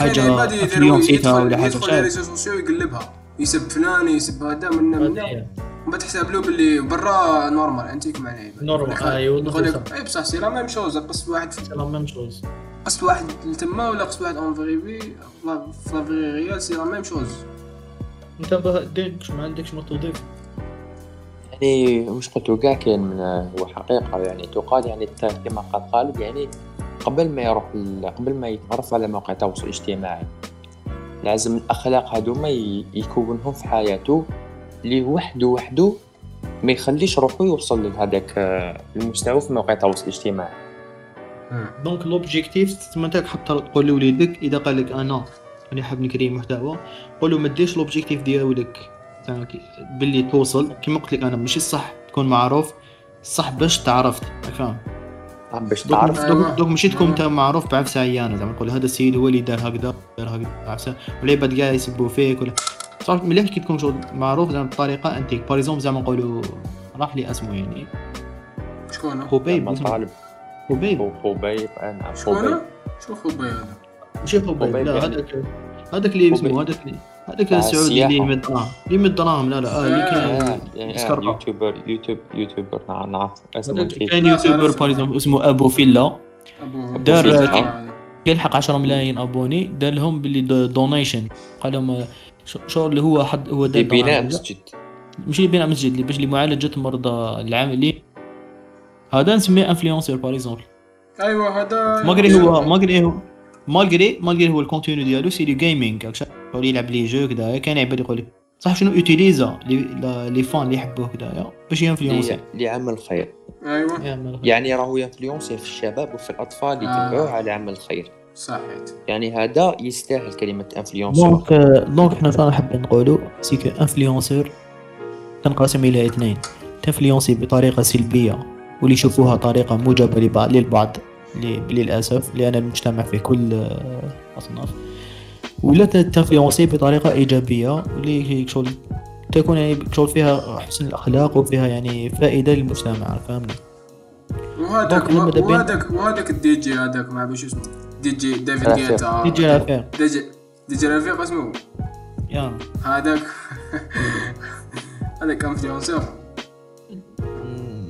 ايوا عباد يديروا- influence يدخل ولا حاجة يدخل ال réseaux sociaux يقلبها. يسب فلان يسب هذا من من. ومن تحسب له باللي برا normal أنت كيما عيب normal،. لك اي بصح c'est la même chose قصد واحد c'est la même chose قصد واحد لتما ولا قصد واحد en vrai في؟ في la vie réelle c'est la même chose. انت بدك ما عندكش ما تضيف؟ يعني مش قلت كاع كاين من هو حقيقة يعني. تقال يعني كما قال خالد يعني قبل ما يروح ال- قبل ما يتعرف على مواقع التواصل الاجتماعي لازم الأخلاق هذوما ي- يكونهم في حياته اللي وحده وحده ما يخليش روحه يوصل لهذاك آه، المستوى في مواقع التواصل الاجتماعي. donc l'objectif تما انت حتى تقول لوليدك إذا قال لك أنا راني حاب ن créer محتوى قول له ما ديرش l'objectif ديالك باللي توصل. كيما قلت لك أنا ماشي الصح تكون معروف الصح باش تعرفت فاهم باش دوك تعرف. دوك, دوك ماشي تكون. انت معروف بعفسة عيانة. زعما نقول هذا السيد هو اللي دار هكذا دار هكذا عفسه والعباد كاع يسبوا فيك ولا صح مليح كي تكون شغل معروف زعما بطريقة انت par exemple زعما نقولوا راح لي اسمه يعني. شكون؟ هو؟ طالب. خبيب خو- خوبيب أنا شكون خوبيب هو؟ شو خوبي هذا؟ ماشي خبيب لا. هذاك هذاك اللي اسمه. هذاك اللي هذاك السعودي. اللي يمد دراهم اللي يمد دراهم لا لا آه اللي. كان آه، يسكر. يوتيوبر يوتيوب يوتيوبر نعم نعرف اسمه كان يوتيوبر. باريزومبل اسمه ابو فيلا دار-. كيلحق 10 ملايين ابوني دار لهم باللي دونيشن قال لهم ش- شو اللي هو حد هو دار دراهم. مسجد ماشي بناء مسجد اللي باش لمعالجه مرضى العاملين هذا نسميه انفلونسور باغ اكزومبل أيوه هذا ماغري هو ماغري هو مالغري مالغري هو الكونتينو ديالو سي دو جيمنج شغل يلعب لي جو كذا كاين عباد يقول لك صح شنو يوتيليزا لي فان اللي يحبوه كذايا باش ينفلونسي لعمل الخير أيوه يعني راهو ينفلونسي في الشباب وفي الاطفال اللي آه. يتبعوه على عمل الخير صحيت يعني هذا يستاهل كلمه انفلونسور دونك دونك حنا نحب نقولوا سي كو انفلونسور تنقسم إلى اثنين تنفلونسي بطريقه سلبيه واللي يشوفوها طريقة موجبة لبعض للبعض ل- للأسف لأن المجتمع فيه كل آه، أصناف. ولا تنفلونسي بطريقة إيجابية واللي شغل تكون يعني شغل فيها حسن الأخلاق وفيها يعني فائدة للمجتمع فاهمني؟ وهذاك وهذاك وهذاك الدي جي هذاك ما باش اسمه. دي جي ديفيد رفيق. جيتا. يجي لافير دي جي دي جي رفيق اسمه؟ يا. هذاك. هذاك انفلونسور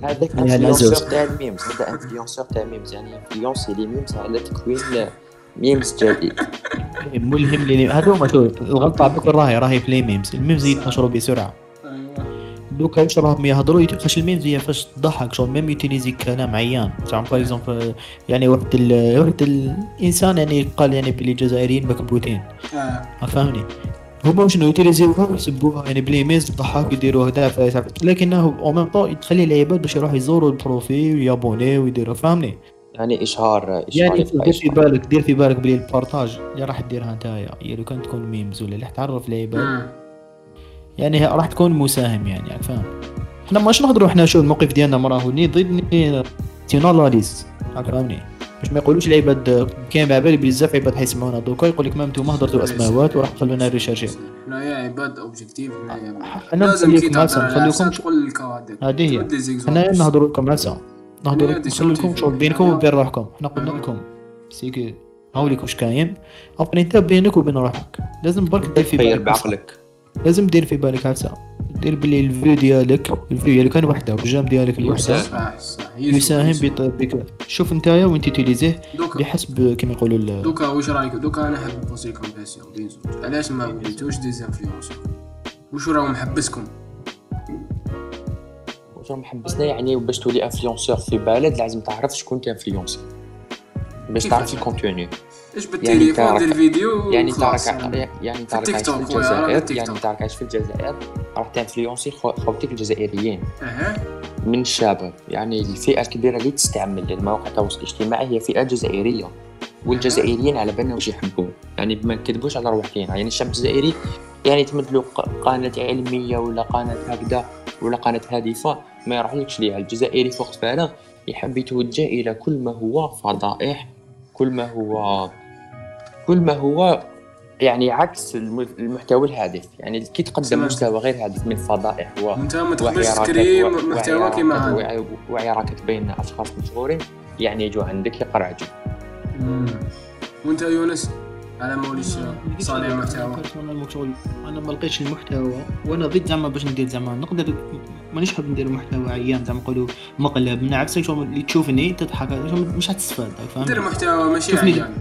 هذاك انفلونسور. تاع الميمز هذا انفلونسور تاع الميمز يعني انفلونسي لي ميمز على تكوين ميمز جديد. ملهم لي هذا هو شوف الغلطة بكل راهي راهي في لي ميمز. الميمز ينتشروا بسرعة. أيوه. دوكا واش راهم يهضروا فاش الميمز هي فاش تضحك شغل ميم يوتيليزي كلام عيان. زعما باغ اكزومبل يعني واحد ال... واحد الانسان يعني قال يعني بلي الجزائريين مكبوتين آه. فاهمني هما شنو يوتيليزيوها ويسبوها يعني بلي ميمز تضحك يديروها هكذا لكنه أو ميم طون تخلي العباد باش يروحوا يزوروا البروفيل ويابوني ويديروا فاهمني يعني اشهار إشهار يعني دير في. بالك دير في بالك بلي البارتاج اللي راح ديرها نتايا هي لو كان تكون ميمز ولا اللي راح تعرف العباد. يعني راح تكون مساهم يعني راك فاهم؟ حنا ماش نهضروا حنا شو الموقف ديالنا مراه ني ضد ني تيناليز فاهمني باش ما يقولوش العباد كاين على بالي بزاف عباد حيسمعونا. دوكا يقول لك ما أنتم هضرتوا اسماوات وراح تخلونا ريشارجي حنايا عباد اوبجيكتيف حنايا حنا لازم نخليكم على نخليكم نفسك تقول لك هذاك هذه هي. تقول دي زيكزامبل. حنا نهضروا لكم هسه نهضروا لكم نخلي لكم شغل بينكم. وبين روحكم. حنا قلنا. لكم سيكي هاولي واش كاين. ابري انت بينك وبين روحك. لازم برك دير في بالك بعقلك. لازم دير في بالك هسه دير بلي الفيو ديالك الفيو ديالك كان وحده والجام ديالك الوحده يساهم. بك شوف نتايا وين تيتيليزيه بحسب كما يقولوا دوكا واش رايك؟ دوكا أنا حاب نبوسي كومباسيون بين زوج علاش ما وليتوش ديزانفلونسور واش راهم محبسكم؟ واش راهم حبسنا يعني باش تولي انفلونسور في بلد لازم تعرف شكون كانفلونسي باش تعرف؟ الكونتوني إيش يعني بالتليفون تعرف- دير فيديو يعني. تارك يعني تارك التيك عايش في الجزائر. يعني توك. تارك عايش في الجزائر. راح تانفلونسي خو- خوتك الجزائريين. أها. من الشباب. يعني الفئة الكبيرة اللي تستعمل المواقع التواصل الاجتماعي هي فئة جزائرية. والجزائريين على بالنا واش يحبوا يعني ما نكذبوش على روحنا يعني الشعب الجزائري يعني تمد له ق- قناة علمية ولا قناة هكذا ولا قناة هادفة ما يروحلكش ليها. الجزائري في وقت فراغ يحب يتوجه إلى كل ما هو فضائح كل ما هو كل ما هو يعني عكس الم- المحتوى الهادف. يعني كي تقدم. مستوى غير هادف من فضائح و أنت ما تقدرش تكري محتوى كيما هذا. وعي- وعي راكت بين أشخاص مشهورين يعني يجوا عندك يقرعجوا. وأنت يونس؟ على ما وليش صانع محتوى محتوى أنا ما لقيتش المحتوى وأنا ضد زعما باش ندير زعما. نقدر مانيش حاب ندير محتوى عيان زعما نقولوا مقلب من عكسك اللي تشوفني تضحك مش حتستفاد دير فاهم محتوى ماشي. عيان.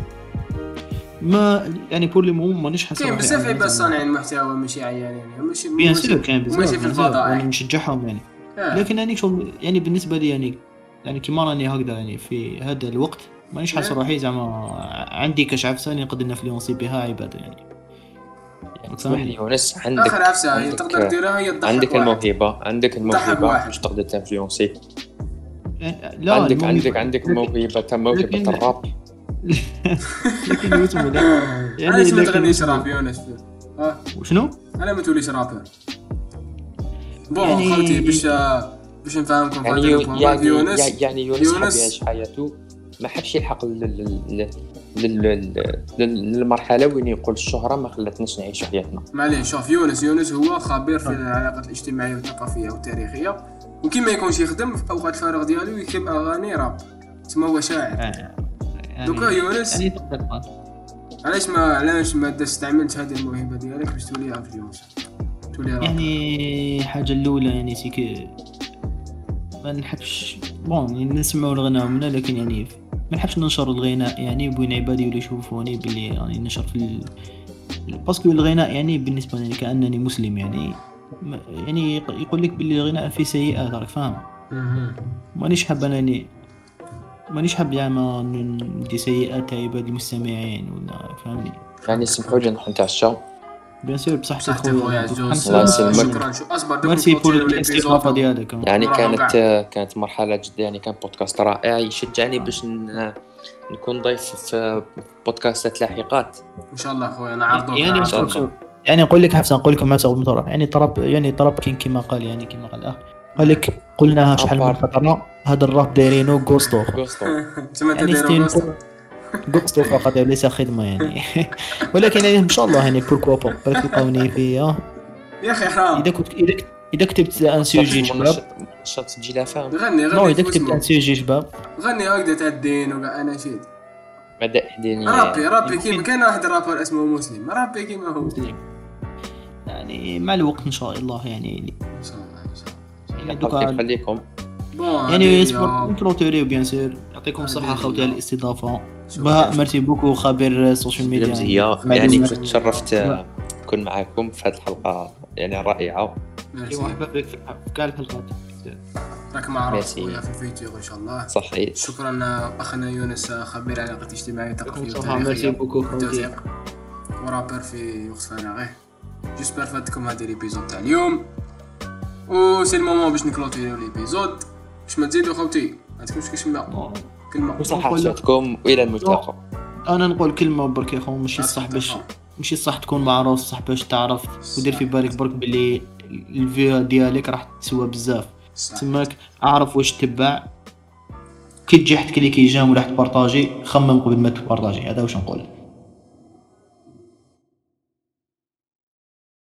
ما يعني pour le moment مانيش حاسس كاين روحي بزاف عباد. صانعين محتوى ماشي عيان يعني ماشي bien sûr كاين بزاف ماشي في بزاف، الفضائح وأنا نشجعهم يعني آه. لكن يعني شغل يعني بالنسبة لي يعني يعني كيما راني هكذا يعني في هذا الوقت مانيش حاسس نعم. روحي زعما عندي كاش عفسة اللي نقدر نinfluencer بها عباده يعني يعني يونس عندك آخر عفسة عندك- تقدر ديرها هي عندك. الموهبة عندك الموهبة. باش تقدر تinfluencer لا عندك عندك عندك موهبة لكن- الراب لكن يوتيوب يعني علاش ما تغنيش راب يونس آه. شنو؟ أنا ما توليش rappeur bon يعني- خوتي باش باش نفهمكم يعني يو- ال point. يعني يونس يعني- يعني يونس يونس- يعيش حياته؟ ما حبش يلحق لل- لل- لل- لل- لل- للمرحلة وين يقول الشهرة ما خلتناش نعيش حياتنا. معليش شوف يونس يونس هو خبير في العلاقات الاجتماعية والثقافية والتاريخية. وكي ما يكونش يخدم في أوقات الفراغ ديالو يكتب أغاني راب. تسمى هو شاعر. يعني دوكا يونس يعني تقدر. علاش ما علاش ما استعملت هذه الموهبة ديالك باش تولي influenceur تولي راب يعني الحاجة الأولى يعني c'est que ما نحبش bon يعني نسمعوا الغناء منا لكن يعني ما نحبش ننشر الغناء يعني بين عبادي ولا يشوفوني باللي يعني نشر في ال... parce que الغناء يعني بالنسبة لي كأنني مسلم يعني. يعني يق- يقول لك باللي الغناء فيه سيئات راك فاهم. مانيش حاب انني مانيش حاب زعما ندي سيئات عباد المستمعين ولا فهمني يعني سمحوا لي نروح نتعشى bien sûr بصحتك خويا عزوز الله يسلمك. شكرا شو أصبر دوك ميرسي بور الاستضافه. ديالك يعني كانت. كانت مرحلة جديه يعني كان بودكاست رائع يشجعني باش نكون ضيف في بودكاستات لاحقات إن شاء الله خويا نعرضوك يعني شاء نعرضوك. الله. يعني نقول لك حفصة نقول لكم حفصه مطرح يعني طرب يعني طرب كيما قال يعني كيما قال الأخ قال لك قلناها شحال من. خطرنا هذا الراب دايرينو غوستو يعني ستيل غوستو. غوستو فقط وليس خدمة يعني. ولكن يعني إن شاء الله يعني بوركوا با بالك تلقاوني فيها يا أخي حرام إذا كنت إذا كتبت ان سوجي شباب نشاط تجي لا فاهم غني نو غني اذا كتبت ان. سوجي شباب غني هكذا تاع الدين وكاع أنا شيت مدائح دينيه رابي رابي كيما كان واحد الرابر اسمه مسلم. رابي كيما هو. مسلم. يعني مع الوقت إن شاء الله يعني. إن شاء الله إن شاء الله. يعني الله دوكا يخليكم بون يعني هي- نكلوتوري بيان سور يعطيكم هي. خوتي على الاستضافة. شكراً. بها ميرسي بوكو خبير السوشيال ميديا مزية مع يعني. كنت تشرفت نكون معاكم في هذه الحلقة. يعني رائعة. ميرسي. مرحبا بك في كاع الحلقات راك معروف. خويا في الفيديو إن شاء الله. صحيت شكرا أخنا يونس خبير علاقات اجتماعيه وثقافيه يعطيكم الصحة ميرسي وتاريخيه beaucoup خوتي. و rappeur في وقت فراغه j'espère فاتكم هذه ال épisode تاع اليوم. و c'est le moment باش نكلوتيريو ال épisode. باش ما تزيدوا خوتي ما عندكمش كلمة. كلمة. نقول لك- حياتكم والى الملتقى. أنا نقول كلمة برك يا خو ماشي تخاف. باش ماشي الصح تكون معروف صح باش تعرف. ودير في بالك برك باللي ال vue ديالك راح تسوى بزاف. صح. تماك اعرف واش تبع كي تجي حد cliquer j'aime ولا حد partager خمم قبل ما تبارطاجي هذا واش نقول.